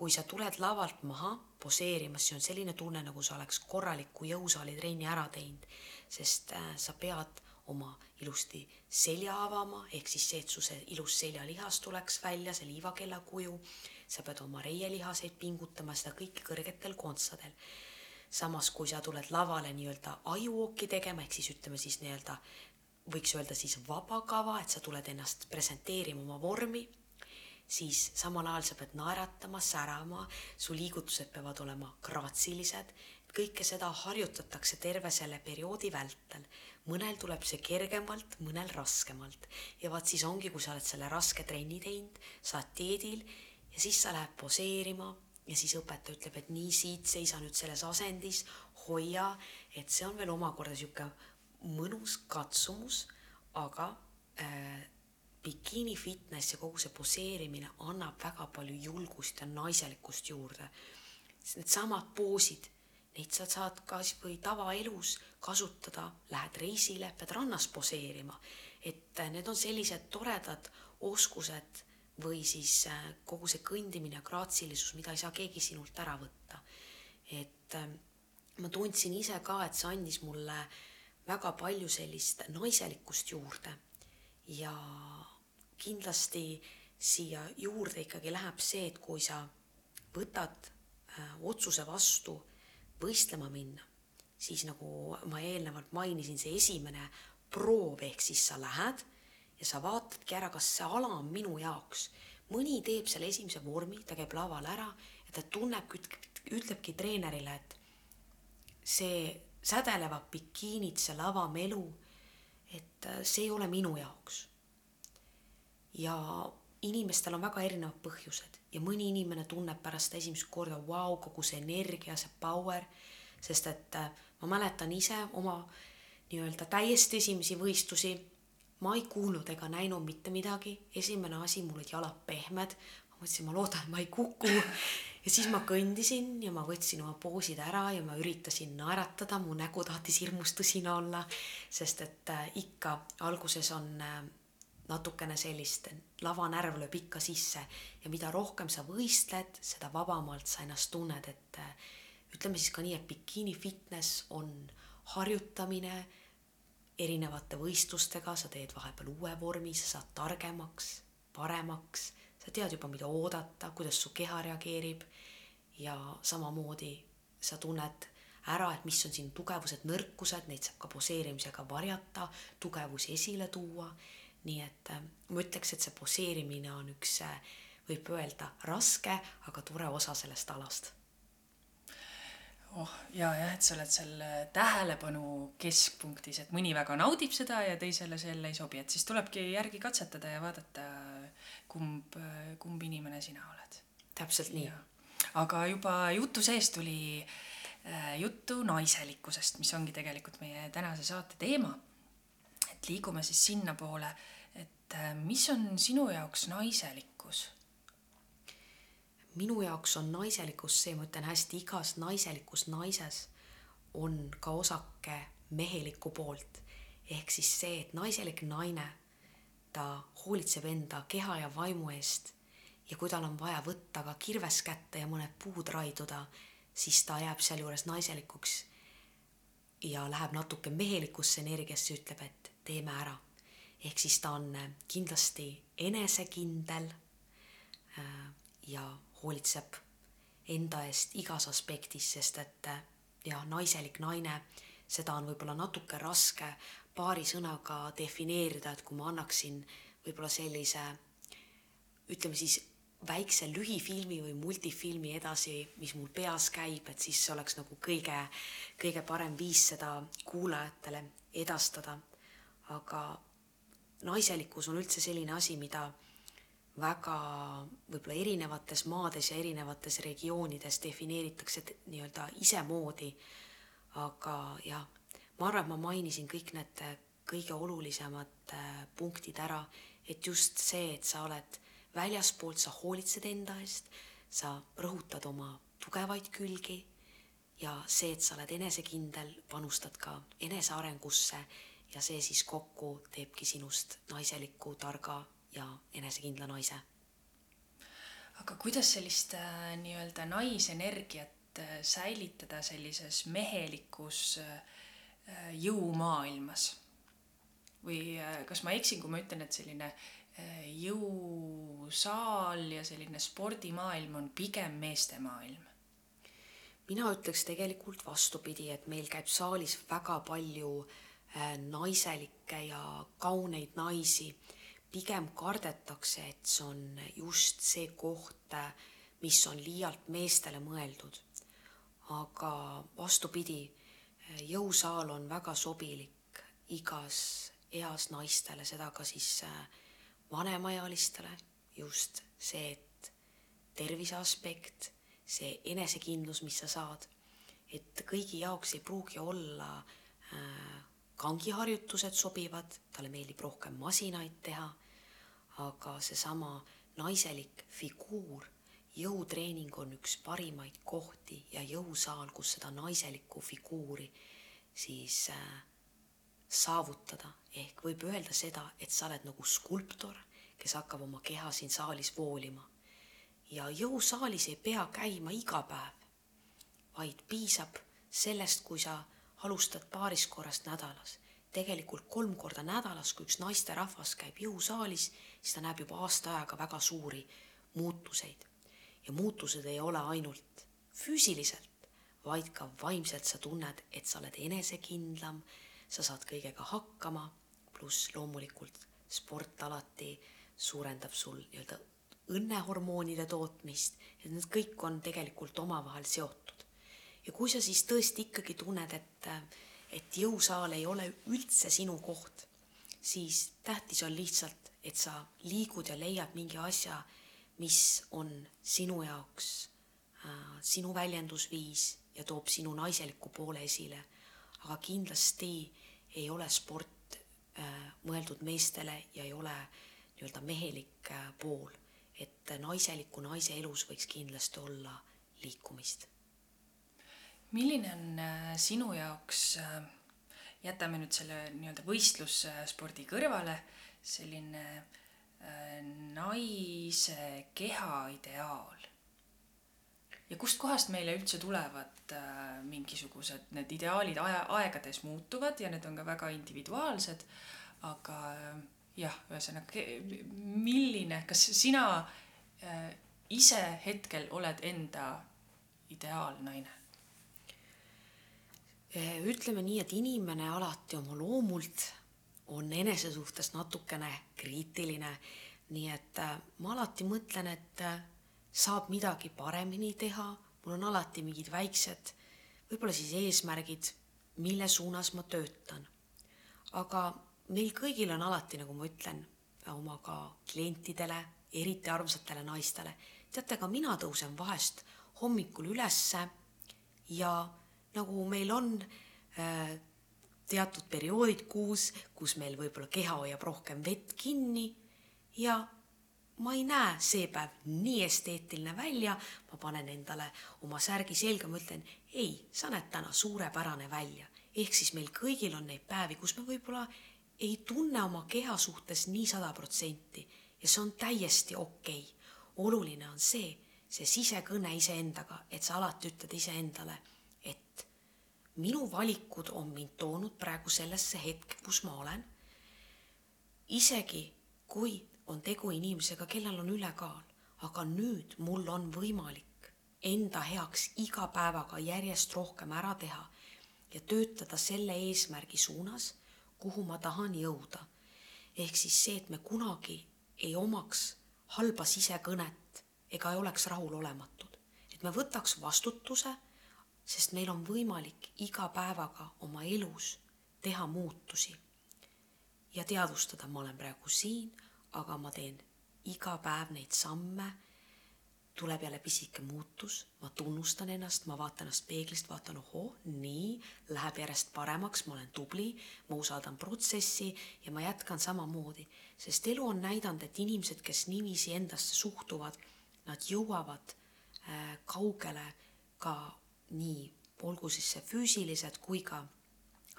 kui sa tuled lavalt maha poseerimas, see on selline tunne, nagu sa oleks korraliku jõusaalitrenni ära teinud, sest äh, sa pead oma ilusti selja avama, ehk siis see, et su see ilus seljalihas tuleks välja, see liivakella kuju, sa pead oma reielihaseid pingutama, seda kõike kõrgetel kontsadel. samas, kui sa tuled lavale nii-öelda ajuooki tegema, ehk siis ütleme siis nii-öelda võiks öelda siis vaba kava, et sa tuled ennast presenteerima oma vormi, siis samal ajal sa pead naeratama, särama, su liigutused peavad olema graatsilised, kõike seda harjutatakse terve selle perioodi vältel. mõnel tuleb see kergemalt, mõnel raskemalt ja vaat siis ongi, kui sa oled selle raske trenni teinud, sa oled dieedil ja siis sa lähed poseerima ja siis õpetaja ütleb, et nii siit seisa nüüd selles asendis, hoia, et see on veel omakorda sihuke mõnus katsumus, aga äh, bikiini fitness ja kogu see poseerimine annab väga palju julgust ja naiselikkust juurde. Needsamad poosid, neid sa saad kas või tavaelus kasutada, lähed reisile, pead rannas poseerima. et äh, need on sellised toredad oskused või siis äh, kogu see kõndimine ja graatsilisus, mida ei saa keegi sinult ära võtta. et äh, ma tundsin ise ka, et see andis mulle äh, väga palju sellist naiselikkust juurde ja kindlasti siia juurde ikkagi läheb see, et kui sa võtad äh, otsuse vastu võistlema minna, siis nagu ma eelnevalt mainisin, see esimene proov, ehk siis sa lähed ja sa vaatadki ära, kas see ala on minu jaoks. mõni teeb selle esimese vormi, ta käib laval ära ja ta tunneb, ütlebki treenerile, et see sädelevad bikiinid, see lavamelu, et äh, see ei ole minu jaoks. ja inimestel on väga erinevad põhjused ja mõni inimene tunneb pärast esimest korda, vau, kogu see energia, see power, sest et äh, ma mäletan ise oma nii-öelda täiesti esimesi võistlusi, ma ei kuulnud ega näinud mitte midagi, esimene asi, mul olid jalad pehmed, ma mõtlesin, ma loodan, ma ei kuku ja siis ma kõndisin ja ma võtsin oma poosid ära ja ma üritasin naeratada, mu nägu tahtis hirmus tõsine olla, sest et äh, ikka alguses on äh, natukene sellist, lavanärv lööb ikka sisse. Ja mida rohkem sa võistled, seda vabamalt sa ennast tunned, et äh, ütleme siis ka nii, et bikiini fitness on harjutamine erinevate võistlustega, sa teed vahepeal uue vormi, sa saad targemaks, paremaks, sa tead juba, mida oodata, kuidas su keha reageerib. Ja samamoodi sa tunned ära, et mis on sinu tugevused, nõrkused, neid saab ka poseerimisega varjata, tugevusi esile tuua. nii et äh, ma ütleks, et see poseerimine on üks, äh, võib öelda, raske, aga tore osa sellest alast. Oh ja jah, et sa oled seal tähelepanu keskpunktis, et mõni väga naudib seda ja teisele see jälle ei sobi, et siis tulebki järgi katsetada ja vaadata, kumb, kumb inimene sina oled. täpselt nii. aga juba jutu sees tuli äh, juttu naiselikkusest, mis ongi tegelikult meie tänase saate teema. et liigume siis sinnapoole, et äh, mis on sinu jaoks naiselikkus minu jaoks on naiselikkus see, ma ütlen hästi, igas naiselikus naises on ka osake mehelikku poolt. ehk siis see, et naiselik naine, ta hoolitseb enda keha ja vaimu eest ja kui tal on vaja võtta ka kirves kätte ja mõned puud raiduda, siis ta jääb sealjuures naiselikuks ja läheb natuke mehelikusse energiasse, ütleb, et teeme ära. ehk siis ta on kindlasti enesekindel äh, ja hoolitseb enda eest igas aspektis, sest et jah, naiselik naine, seda on võib-olla natuke raske paari sõnaga defineerida, et kui ma annaksin võib-olla sellise ütleme siis väikse lühifilmi või multifilmi edasi, mis mul peas käib, et siis see oleks nagu kõige, kõige parem viis seda kuulajatele edastada. aga naiselikkus on üldse selline asi, mida väga võib-olla erinevates maades ja erinevates regioonides defineeritakse nii-öelda isemoodi. aga jah, ma arvan, et ma mainisin kõik need kõige olulisemad äh, punktid ära, et just see, et sa oled väljaspoolt, sa hoolitsed enda eest, sa rõhutad oma tugevaid külgi ja see, et sa oled enesekindel, panustad ka enesearengusse ja see siis kokku teebki sinust naiseliku, targa ja enesekindla naise. aga kuidas sellist äh, nii-öelda naisenergiat äh, säilitada sellises mehelikus äh, jõumaailmas? või äh, kas ma eksin, kui ma ütlen, et selline äh, jõusaal ja selline spordimaailm on pigem meeste maailm? mina ütleks tegelikult vastupidi, et meil käib saalis väga palju äh, naiselikke ja kauneid naisi pigem kardetakse, et see on just see koht, mis on liialt meestele mõeldud. aga vastupidi, jõusaal on väga sobilik igas eas naistele, seda ka siis äh, vanemaealistele, just see, et tervise aspekt, see enesekindlus, mis sa saad, et kõigi jaoks ei pruugi olla äh, kangiharjutused sobivad, talle meeldib rohkem masinaid teha, aga seesama naiselik figuur, jõutreening on üks parimaid kohti ja jõusaal, kus seda naiselikku figuuri siis äh, saavutada. ehk võib öelda seda, et sa oled nagu skulptor, kes hakkab oma keha siin saalis voolima. ja jõusaalis ei pea käima iga päev, vaid piisab sellest, kui sa alustad paarist korrast nädalas. tegelikult kolm korda nädalas, kui üks naisterahvas käib jõusaalis, siis ta näeb juba aasta ajaga väga suuri muutuseid. Ja muutused ei ole ainult füüsiliselt, vaid ka vaimselt sa tunned, et sa oled enesekindlam, sa saad kõigega hakkama, pluss loomulikult sport alati suurendab sul nii-öelda õnnehormoonide tootmist. Ja need kõik on tegelikult omavahel seotud. Ja kui sa siis tõesti ikkagi tunned, et, et jõusaal ei ole üldse sinu koht, siis tähtis on lihtsalt, et sa liigud ja leiad mingi asja, mis on sinu jaoks äh, sinu väljendusviis ja toob sinu naiseliku poole esile. aga kindlasti ei ole sport äh, mõeldud meestele ja ei ole nii-öelda mehelik äh, pool, et naiseliku naise elus võiks kindlasti olla liikumist. milline on sinu jaoks, jätame nüüd selle nii-öelda võistlusspordi kõrvale, selline äh, naise keha ideaal? ja kustkohast meile üldse tulevad äh, mingisugused need ideaalid aja, aegades muutuvad ja need on ka väga individuaalsed, aga äh, jah, ühesõnaga, milline, kas sina äh, ise hetkel oled enda ideaalnaine? ütleme nii, et inimene alati oma loomult on enese suhtes natukene kriitiline. nii et äh, ma alati mõtlen, et äh, saab midagi paremini teha, mul on alati mingid väiksed, võib-olla siis eesmärgid, mille suunas ma töötan. aga meil kõigil on alati, nagu ma ütlen, oma ka klientidele, eriti armsatele naistele, teate, ka mina tõusen vahest hommikul ülesse ja nagu meil on äh, teatud perioodid kuus, kus meil võib-olla keha hoiab rohkem vett kinni. Ja ma ei näe see päev nii esteetiline välja, ma panen endale oma särgi selga, ma ütlen ei, sa näed täna suurepärane välja. ehk siis meil kõigil on neid päevi, kus me võib-olla ei tunne oma keha suhtes nii sada protsenti. Ja see on täiesti okei. Okay.. oluline on see, see sisekõne iseendaga, et sa alati ütled iseendale, et minu valikud on mind toonud praegu sellesse hetke, kus ma olen. isegi kui on tegu inimesega, kellel on ülekaal, aga nüüd mul on võimalik enda heaks iga päevaga järjest rohkem ära teha ja töötada selle eesmärgi suunas, kuhu ma tahan jõuda. ehk siis see, et me kunagi ei omaks halba sisekõnet ega ei oleks rahulolematud, et me võtaks vastutuse, sest meil on võimalik iga päevaga oma elus teha muutusi. Ja teadvustada, ma olen praegu siin aga ma teen iga päev neid samme, tuleb jälle pisike muutus, ma tunnustan ennast, ma vaatan ennast peeglist, vaatan, ohoo, nii, läheb järjest paremaks, ma olen tubli, ma usaldan protsessi ja ma jätkan samamoodi, sest elu on näidanud, et inimesed, kes niiviisi endasse suhtuvad, nad jõuavad äh, kaugele ka nii, olgu siis see füüsilised kui ka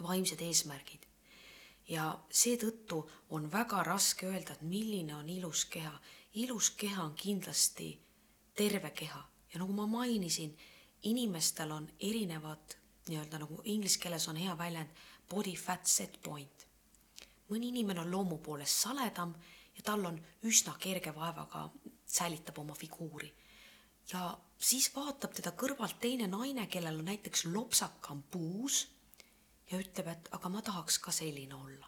vaimsed eesmärgid ja seetõttu on väga raske öelda, et milline on ilus keha. ilus keha on kindlasti terve keha ja nagu ma mainisin, inimestel on erinevad nii-öelda nagu inglise keeles on hea väljend body fat set point. mõni inimene on loomu poolest saledam ja tal on üsna kerge vaevaga säilitab oma figuuri. Ja siis vaatab teda kõrvalt teine naine, kellel on näiteks lopsakam puus ja ütleb, et aga ma tahaks ka selline olla.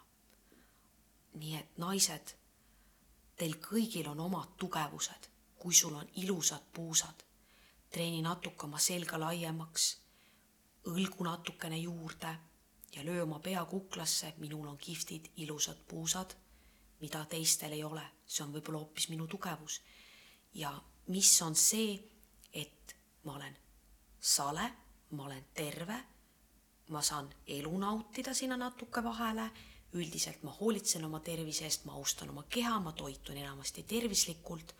nii et naised, teil kõigil on omad tugevused, kui sul on ilusad puusad. treeni natuke oma selga laiemaks, õlgu natukene juurde ja löö oma pea kuklasse, minul on kihvtid ilusad puusad, mida teistel ei ole, see on võib-olla hoopis minu tugevus. ja mis on see, ma olen sale, ma olen terve. Ma saan elu nautida sinna natuke vahele, üldiselt ma hoolitsen oma tervise eest, ma austan oma keha, ma toitun enamasti tervislikult,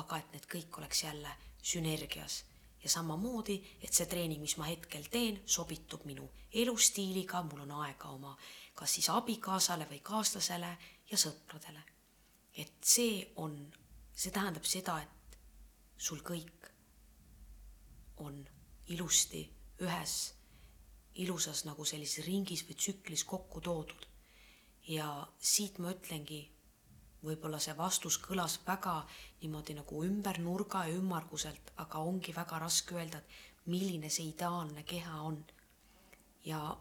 aga et need kõik oleks jälle sünergias ja samamoodi, et see treening, mis ma hetkel teen, sobitub minu elustiiliga, mul on aega oma kas siis abikaasale või kaaslasele ja sõpradele. et see on, see tähendab seda, et sul kõik on ilusti ühes ilusas nagu sellises ringis või tsüklis kokku toodud. ja siit ma ütlengi, võib-olla see vastus kõlas väga niimoodi nagu ümber nurga ja ümmarguselt, aga ongi väga raske öelda, et milline see ideaalne keha on. ja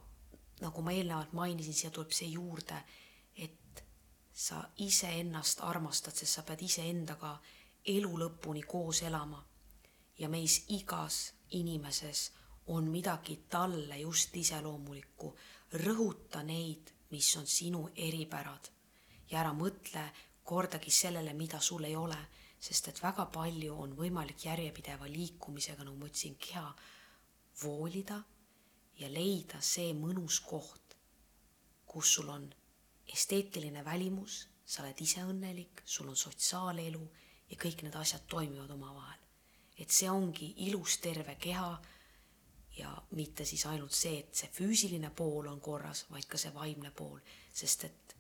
nagu ma eelnevalt mainisin, siia tuleb see juurde, et sa iseennast armastad, sest sa pead iseendaga elu lõpuni koos elama. Ja meis igas inimeses on midagi talle just iseloomulikku. rõhuta neid, mis on sinu eripärad ja ära mõtle kordagi sellele, mida sul ei ole, sest et väga palju on võimalik järjepideva liikumisega, nagu ma ütlesin, keha voolida ja leida see mõnus koht, kus sul on esteetiline välimus, sa oled ise õnnelik, sul on sotsiaalelu ja kõik need asjad toimivad omavahel. Et see ongi ilus terve keha ja mitte siis ainult see, et see füüsiline pool on korras, vaid ka see vaimne pool, sest et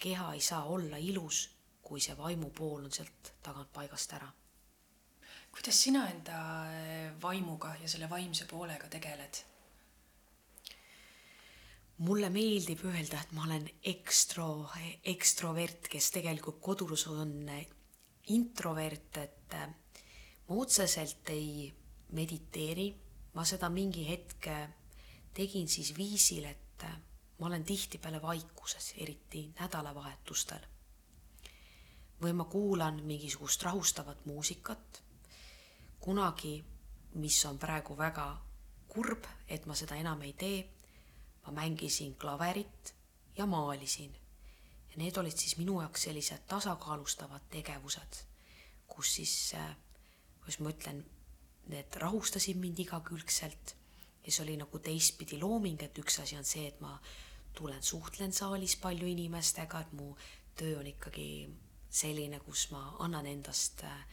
keha ei saa olla ilus, kui see vaimu pool on sealt tagant paigast ära. kuidas sina enda eh, vaimuga ja selle vaimse poolega tegeled? mulle meeldib öelda, et ma olen ekstro, ekstrovert, kes tegelikult kodus on introvert, et äh, ma otseselt ei mediteeri, ma seda mingi hetk tegin siis viisil, et äh, ma olen tihtipeale vaikuses, eriti nädalavahetustel. või ma kuulan mingisugust rahustavat muusikat. kunagi, mis on praegu väga kurb, et ma seda enam ei tee ma mängisin klaverit ja maalisin. ja need olid siis minu jaoks sellised tasakaalustavad tegevused, kus siis, kuidas ma ütlen, need rahustasid mind igakülgselt ja see oli nagu teistpidi looming, et üks asi on see, et ma tulen, suhtlen saalis palju inimestega, et mu töö on ikkagi selline, kus ma annan endast äh,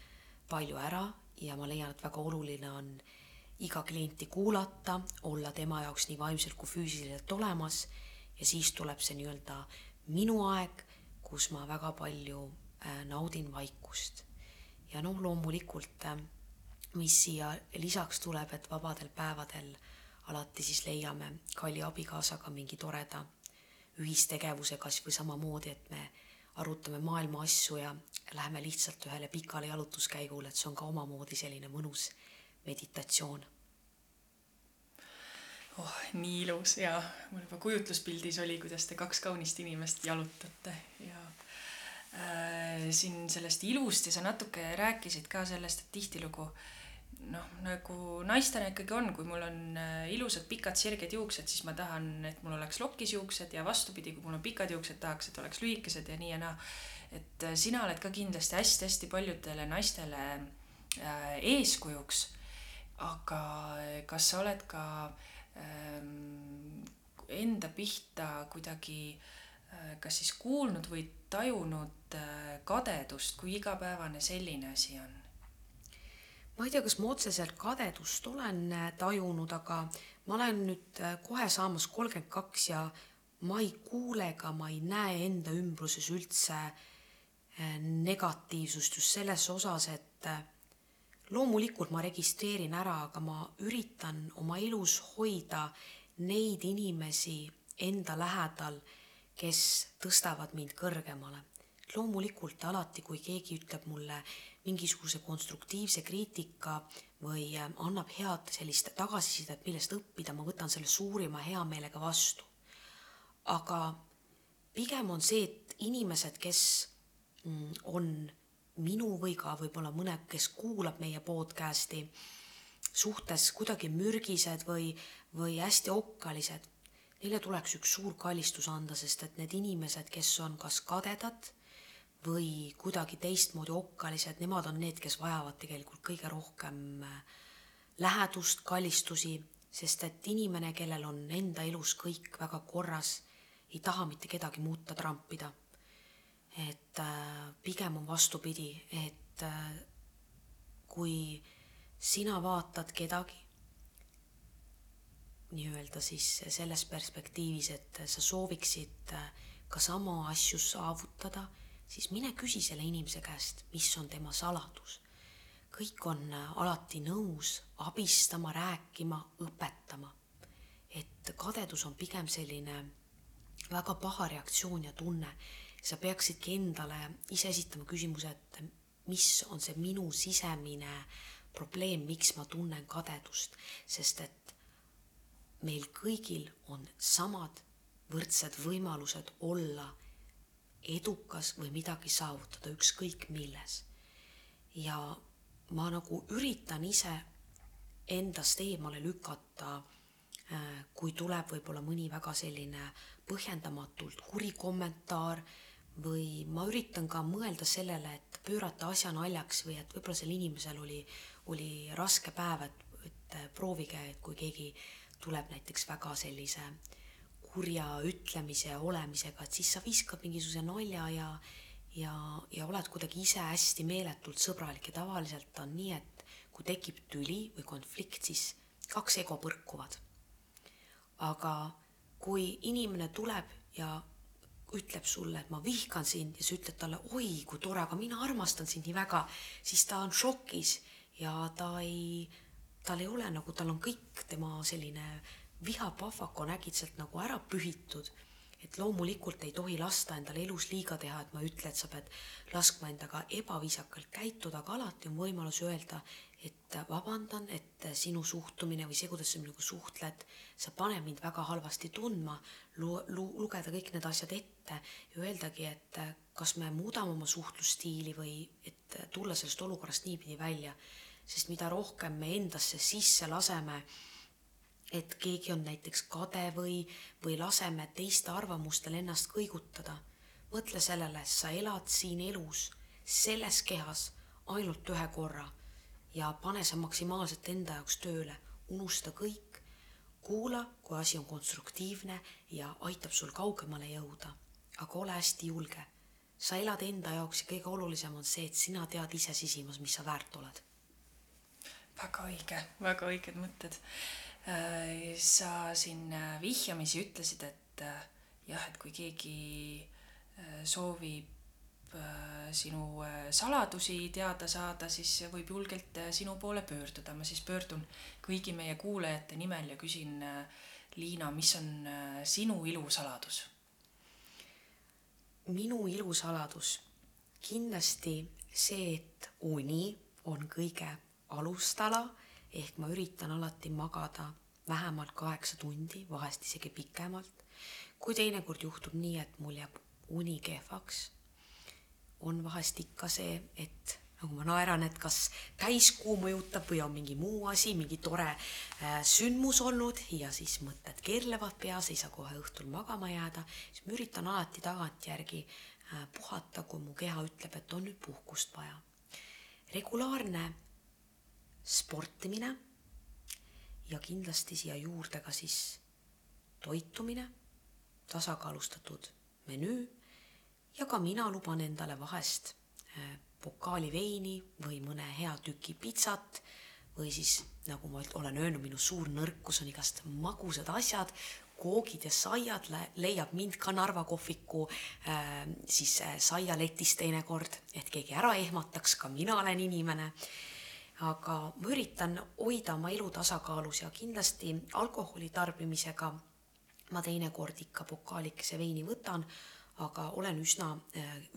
palju ära ja ma leian, et väga oluline on iga klienti kuulata, olla tema jaoks nii vaimselt kui füüsiliselt olemas ja siis tuleb see nii-öelda minu aeg, kus ma väga palju äh, naudin vaikust. Ja noh, loomulikult, äh, mis siia lisaks tuleb, et vabadel päevadel alati siis leiame kalli abikaasaga mingi toreda ühistegevuse, kas või samamoodi, et me arutame maailma asju ja läheme lihtsalt ühele pikale jalutuskäigule, et see on ka omamoodi selline mõnus meditatsioon. oh, nii ilus ja mul juba kujutluspildis oli, kuidas te kaks kaunist inimest jalutate ja siin sellest ilust ja sa natuke rääkisid ka sellest, et tihtilugu noh, nagu naistena ikkagi on, kui mul on äh, ilusad pikad sirged juuksed, siis ma tahan, et mul oleks lokis juuksed ja vastupidi, kui mul on pikad juuksed, tahaks, et oleks lühikesed ja nii ja naa. et äh, sina oled ka kindlasti hästi-hästi paljudele naistele äh, eeskujuks aga kas sa oled ka ähm, enda pihta kuidagi äh, kas siis kuulnud või tajunud äh, kadedust, kui igapäevane selline asi on? ma ei tea, kas ma otseselt kadedust olen tajunud, aga ma olen nüüd kohe saamas kolmkümmend kaks ja ma ei kuule ega ma ei näe enda ümbruses üldse negatiivsust just selles osas, et loomulikult ma registreerin ära, aga ma üritan oma elus hoida neid inimesi enda lähedal, kes tõstavad mind kõrgemale. Loomulikult alati, kui keegi ütleb mulle mingisuguse konstruktiivse kriitika või äh, annab head sellist tagasisidet, millest õppida, ma võtan selle suurima heameelega vastu. aga pigem on see, et inimesed, kes mm, on minu või ka võib-olla mõne, kes kuulab meie podcast'i, suhtes kuidagi mürgised või, või hästi okkalised, neile tuleks üks suur kallistus anda, sest et need inimesed, kes on kas kadedad või kuidagi teistmoodi okkalised, nemad on need, kes vajavad tegelikult kõige rohkem äh, lähedust, kallistusi, sest et inimene, kellel on enda elus kõik väga korras, ei taha mitte kedagi muuta, trampida. Et äh, pigem on vastupidi, et äh, kui sina vaatad kedagi nii-öelda siis selles perspektiivis, et sa sooviksid ka sama asju saavutada, siis mine küsi selle inimese käest, mis on tema saladus. kõik on alati nõus abistama, rääkima, õpetama. et kadedus on pigem selline väga paha reaktsioon ja tunne sa peaksidki endale ise esitama küsimuse, et mis on see minu sisemine probleem, miks ma tunnen kadedust, sest et meil kõigil on samad võrdsed võimalused olla edukas või midagi saavutada, ükskõik milles. ja ma nagu üritan ise endast eemale lükata, äh, kui tuleb võib-olla mõni väga selline põhjendamatult kuri kommentaar või ma üritan ka mõelda sellele, et pöörata asja naljaks või et võib-olla sel inimesel oli, oli raske päev, et, et proovige, et kui keegi tuleb näiteks väga sellise kurja ütlemise olemisega, et siis sa viskad mingisuguse nalja ja ja, ja oled kuidagi ise hästi meeletult sõbralik ja tavaliselt on nii, et kui tekib tüli või konflikt, siis kaks ego põrkuvad. aga kui inimene tuleb ja ütleb sulle, et ma vihkan sind ja sa ütled talle, oi kui tore, aga mina armastan sind nii väga, siis ta on šokis ja ta ei, tal ei ole nagu, tal on kõik tema selline vihapahvak on äkitselt nagu ära pühitud et loomulikult ei tohi lasta endale elus liiga teha, et ma ei ütle, et sa pead laskma endaga ebaviisakalt käituda, aga alati on võimalus öelda, et vabandan, et sinu suhtumine või see, kuidas sa minuga suhtled, sa paned mind väga halvasti tundma, lu-, lu-, lugeda kõik need asjad ette ja öeldagi, et kas me muudame oma suhtlusstiili või et tulla sellest olukorrast niipidi välja. sest mida rohkem me endasse sisse laseme, et keegi on näiteks kade või, või laseme teiste arvamustel ennast kõigutada. mõtle sellele, sa elad siin elus, selles kehas ainult ühe korra ja pane see maksimaalselt enda jaoks tööle, unusta kõik, kuula, kui asi on konstruktiivne ja aitab sul kaugemale jõuda, aga ole hästi julge. sa elad enda jaoks ja kõige olulisem on see, et sina tead ise sisimas, mis sa väärt oled. väga õige, väga õiged mõtted sa siin äh, vihjamisi ütlesid, et äh, jah, et kui keegi soovib sinu saladusi teada saada, siis võib julgelt sinu poole pöörduda. ma siis pöördun kõigi meie kuulajate nimel ja küsin, Liina, mis on sinu ilusaladus? minu ilusaladus kindlasti see, et uni on kõige alustala ehk ma üritan alati magada vähemalt kaheksa tundi, vahest isegi pikemalt. kui teinekord juhtub nii, et mul jääb uni kehvaks, on vahest ikka see, et nagu ma naeran, et kas täiskuu mõjutab või on mingi muu asi, mingi tore äh, sündmus olnud ja siis mõtted keerlevad peas, ei saa kohe õhtul magama jääda, siis ma üritan alati tagantjärgi äh, puhata, kui mu keha ütleb, et on nüüd puhkust vaja. regulaarne sportimine ja kindlasti siia juurde ka siis toitumine, tasakaalustatud menüü. Ja ka mina luban endale vahest äh, pokaali veini või mõne hea tüki pitsat või siis nagu ma olen öelnud, minu suur nõrkus on igast magusad asjad, koogid ja saiad leiab mind ka Narva kohviku äh, siis äh, saialetis teinekord, et keegi ära ehmataks, ka mina olen inimene aga ma üritan hoida oma elu tasakaalus ja kindlasti alkoholi tarbimisega. Ma teinekord ikka pokaalikese veini võtan, aga olen üsna,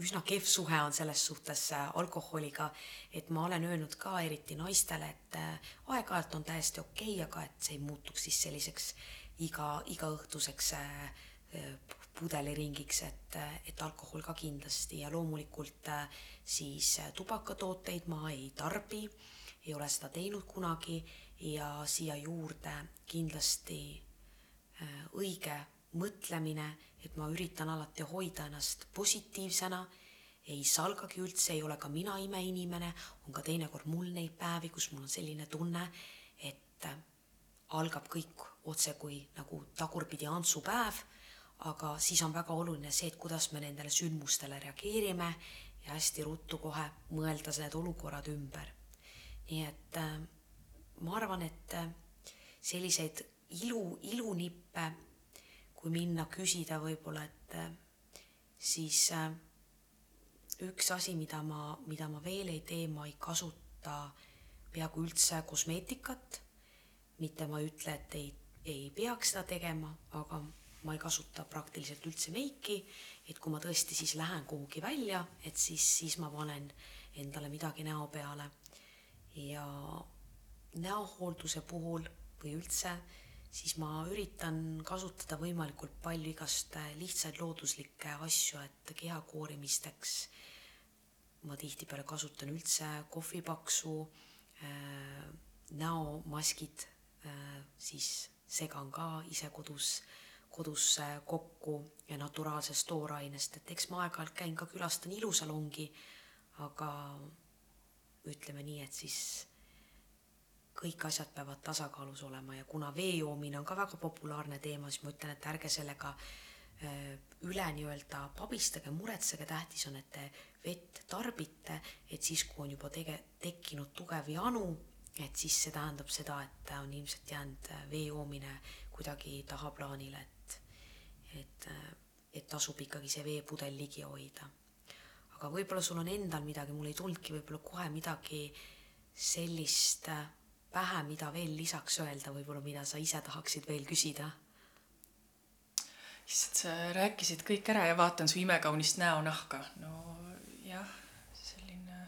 üsna kehv suhe on selles suhtes äh, alkoholiga, et ma olen öelnud ka eriti naistele, et äh, aeg-ajalt on täiesti okei okay,, aga et see ei muutuks siis selliseks iga, igaõhtuseks äh, pudeliringiks, et, et alkohol ka kindlasti. Ja loomulikult siis tubakatooteid ma ei tarbi ei ole seda teinud kunagi ja siia juurde kindlasti äh, õige mõtlemine, et ma üritan alati hoida ennast positiivsena, ei salgagi üldse, ei ole ka mina imeinimene, on ka teinekord mul neid päevi, kus mul on selline tunne, et äh, algab kõik otsekui nagu tagurpidi Antsu päev, aga siis on väga oluline see, et kuidas me nendele sündmustele reageerime ja hästi ruttu kohe mõelda need olukorrad ümber nii et äh, ma arvan, et äh, selliseid ilu, ilunippe, kui minna küsida võib-olla, et äh, siis üks asi, mida ma, mida ma veel ei tee, ma ei kasuta peaaegu üldse kosmeetikat. mitte ma ei ütle, et ei, ei peaks seda tegema, aga ma ei kasuta praktiliselt üldse meiki, et kui ma tõesti siis lähen kuhugi välja, et siis, siis ma panen endale midagi näo peale ja näohoolduse puhul või üldse, siis ma üritan kasutada võimalikult palju igast lihtsaid looduslikke asju, et keha koorimisteks ma tihtipeale kasutan üldse kohvipaksu äh,, näomaskid äh,, siis segan ka ise kodus, kodus äh, kokku ja naturaalsest toorainest, et eks ma aeg-ajalt käin ka külastan ilusalongi, aga ütleme nii, et siis kõik asjad peavad tasakaalus olema ja kuna vee joomine on ka väga populaarne teema, siis ma ütlen, et ärge sellega äh, üle nii-öelda pabistage, muretsege, tähtis on, et te vett tarbite, et siis, kui on juba tege-, tekkinud tugev janu, et siis see tähendab seda, et on ilmselt jäänud vee joomine kuidagi tahaplaanile, et, et, et tasub ikkagi see veepudel ligi hoida. Aga võib-olla sul on endal midagi, mul ei tulnudki võib-olla kohe midagi sellist pähe, mida veel lisaks öelda, võib-olla mida sa ise tahaksid veel küsida issand, sa rääkisid kõik ära ja vaatan su imekaunist näonahka. no jah, selline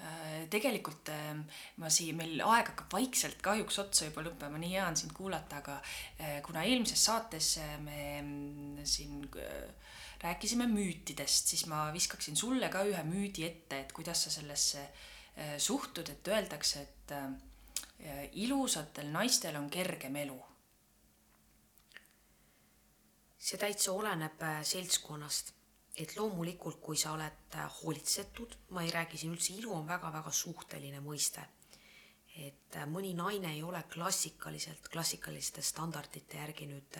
äh,. tegelikult äh, ma siin, meil aeg hakkab vaikselt kahjuks otsa juba lõppema, nii hea on sind kuulata, aga äh, kuna eelmises saates äh, me äh, siin äh, rääkisime müütidest, siis ma viskaksin sulle ka ühe müüdi ette, et kuidas sa sellesse äh, suhtud, et öeldakse, et äh, ilusatel naistel on kergem elu see täitsa oleneb äh, seltskonnast, et loomulikult, kui sa oled äh, hoolitsetud, ma ei räägi siin üldse, ilu on väga-väga suhteline mõiste. et äh, mõni naine ei ole klassikaliselt, klassikaliste standardite järgi nüüd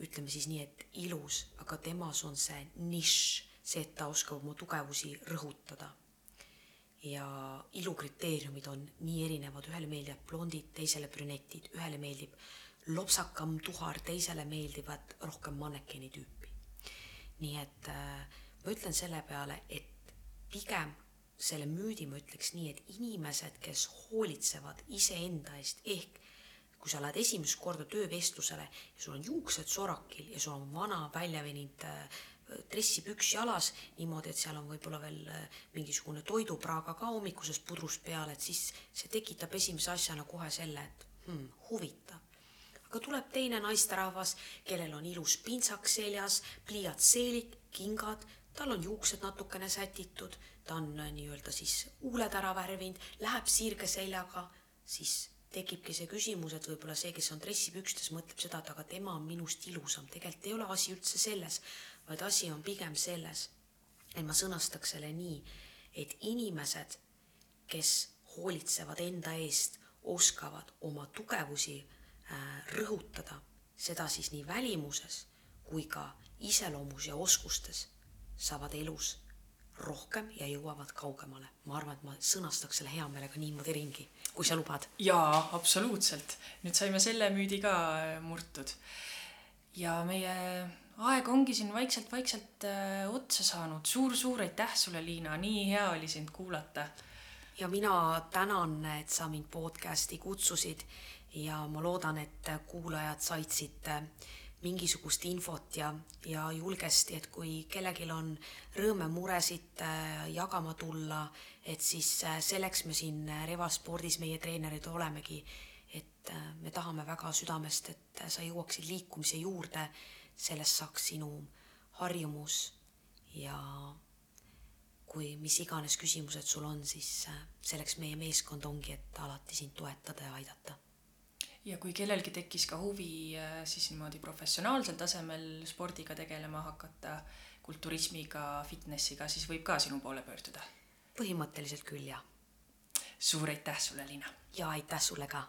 ütleme siis nii, et ilus, aga temas on see nišš, see, et ta oskab oma tugevusi rõhutada. ja ilukriteeriumid on nii erinevad, ühele meeldivad blondid, teisele brünetid, ühele meeldib lopsakam tuhar, teisele meeldivad rohkem mannekeni tüüpi. nii et äh, ma ütlen selle peale, et pigem selle müüdi ma ütleks nii, et inimesed, kes hoolitsevad iseenda eest, ehk kui sa lähed esimest korda töövestlusele ja sul on juuksed sorakil ja sul on vana väljaveninud äh, dressipüks jalas niimoodi, et seal on võib-olla veel äh, mingisugune toidupraaga ka hommikusest pudrust peal, et siis see tekitab esimese asjana kohe selle, et hmm, huvitav. Aga tuleb teine naisterahvas, kellel on ilus pintsaks seljas, pliiatseelik, kingad, tal on juuksed natukene sätitud, ta on äh, nii-öelda siis huuled ära värvinud, läheb sirge seljaga, siis tekibki see küsimus, et võib-olla see, kes on dressipükstes, mõtleb seda, et aga tema on minust ilusam. tegelikult ei ole asi üldse selles, vaid asi on pigem selles, et ma sõnastaks selle nii, et inimesed, kes hoolitsevad enda eest, oskavad oma tugevusi Äh, rõhutada seda siis nii välimuses kui ka iseloomus ja oskustes, saavad elus rohkem ja jõuavad kaugemale. ma arvan, et ma sõnastaks selle hea meelega niimoodi ringi, kui sa lubad. jaa, absoluutselt. nüüd saime selle müüdi ka äh, murtud. ja meie aeg ongi siin vaikselt-vaikselt äh, otsa saanud suur,. suur-suur aitäh sulle, Liina, nii hea oli sind kuulata. ja mina tänan, et sa mind podcast'i kutsusid ja ma loodan, et kuulajad said siit äh, mingisugust infot ja, ja julgesti, et kui kellelgi on rõõme, muresid äh, jagama tulla, et siis äh, selleks me siin Revaspordis, meie treenerid olemegi, et me tahame väga südamest, et sa jõuaksid liikumise juurde, sellest saaks sinu harjumus ja kui mis iganes küsimused sul on, siis selleks meie meeskond ongi, et alati sind toetada ja aidata ja kui kellelgi tekkis ka huvi äh, siis niimoodi professionaalsel tasemel spordiga tegelema hakata, kulturismiga, fitnessiga, siis võib ka sinu poole pöörduda? põhimõtteliselt küll, jah. suur aitäh sulle, Liina! ja aitäh sulle ka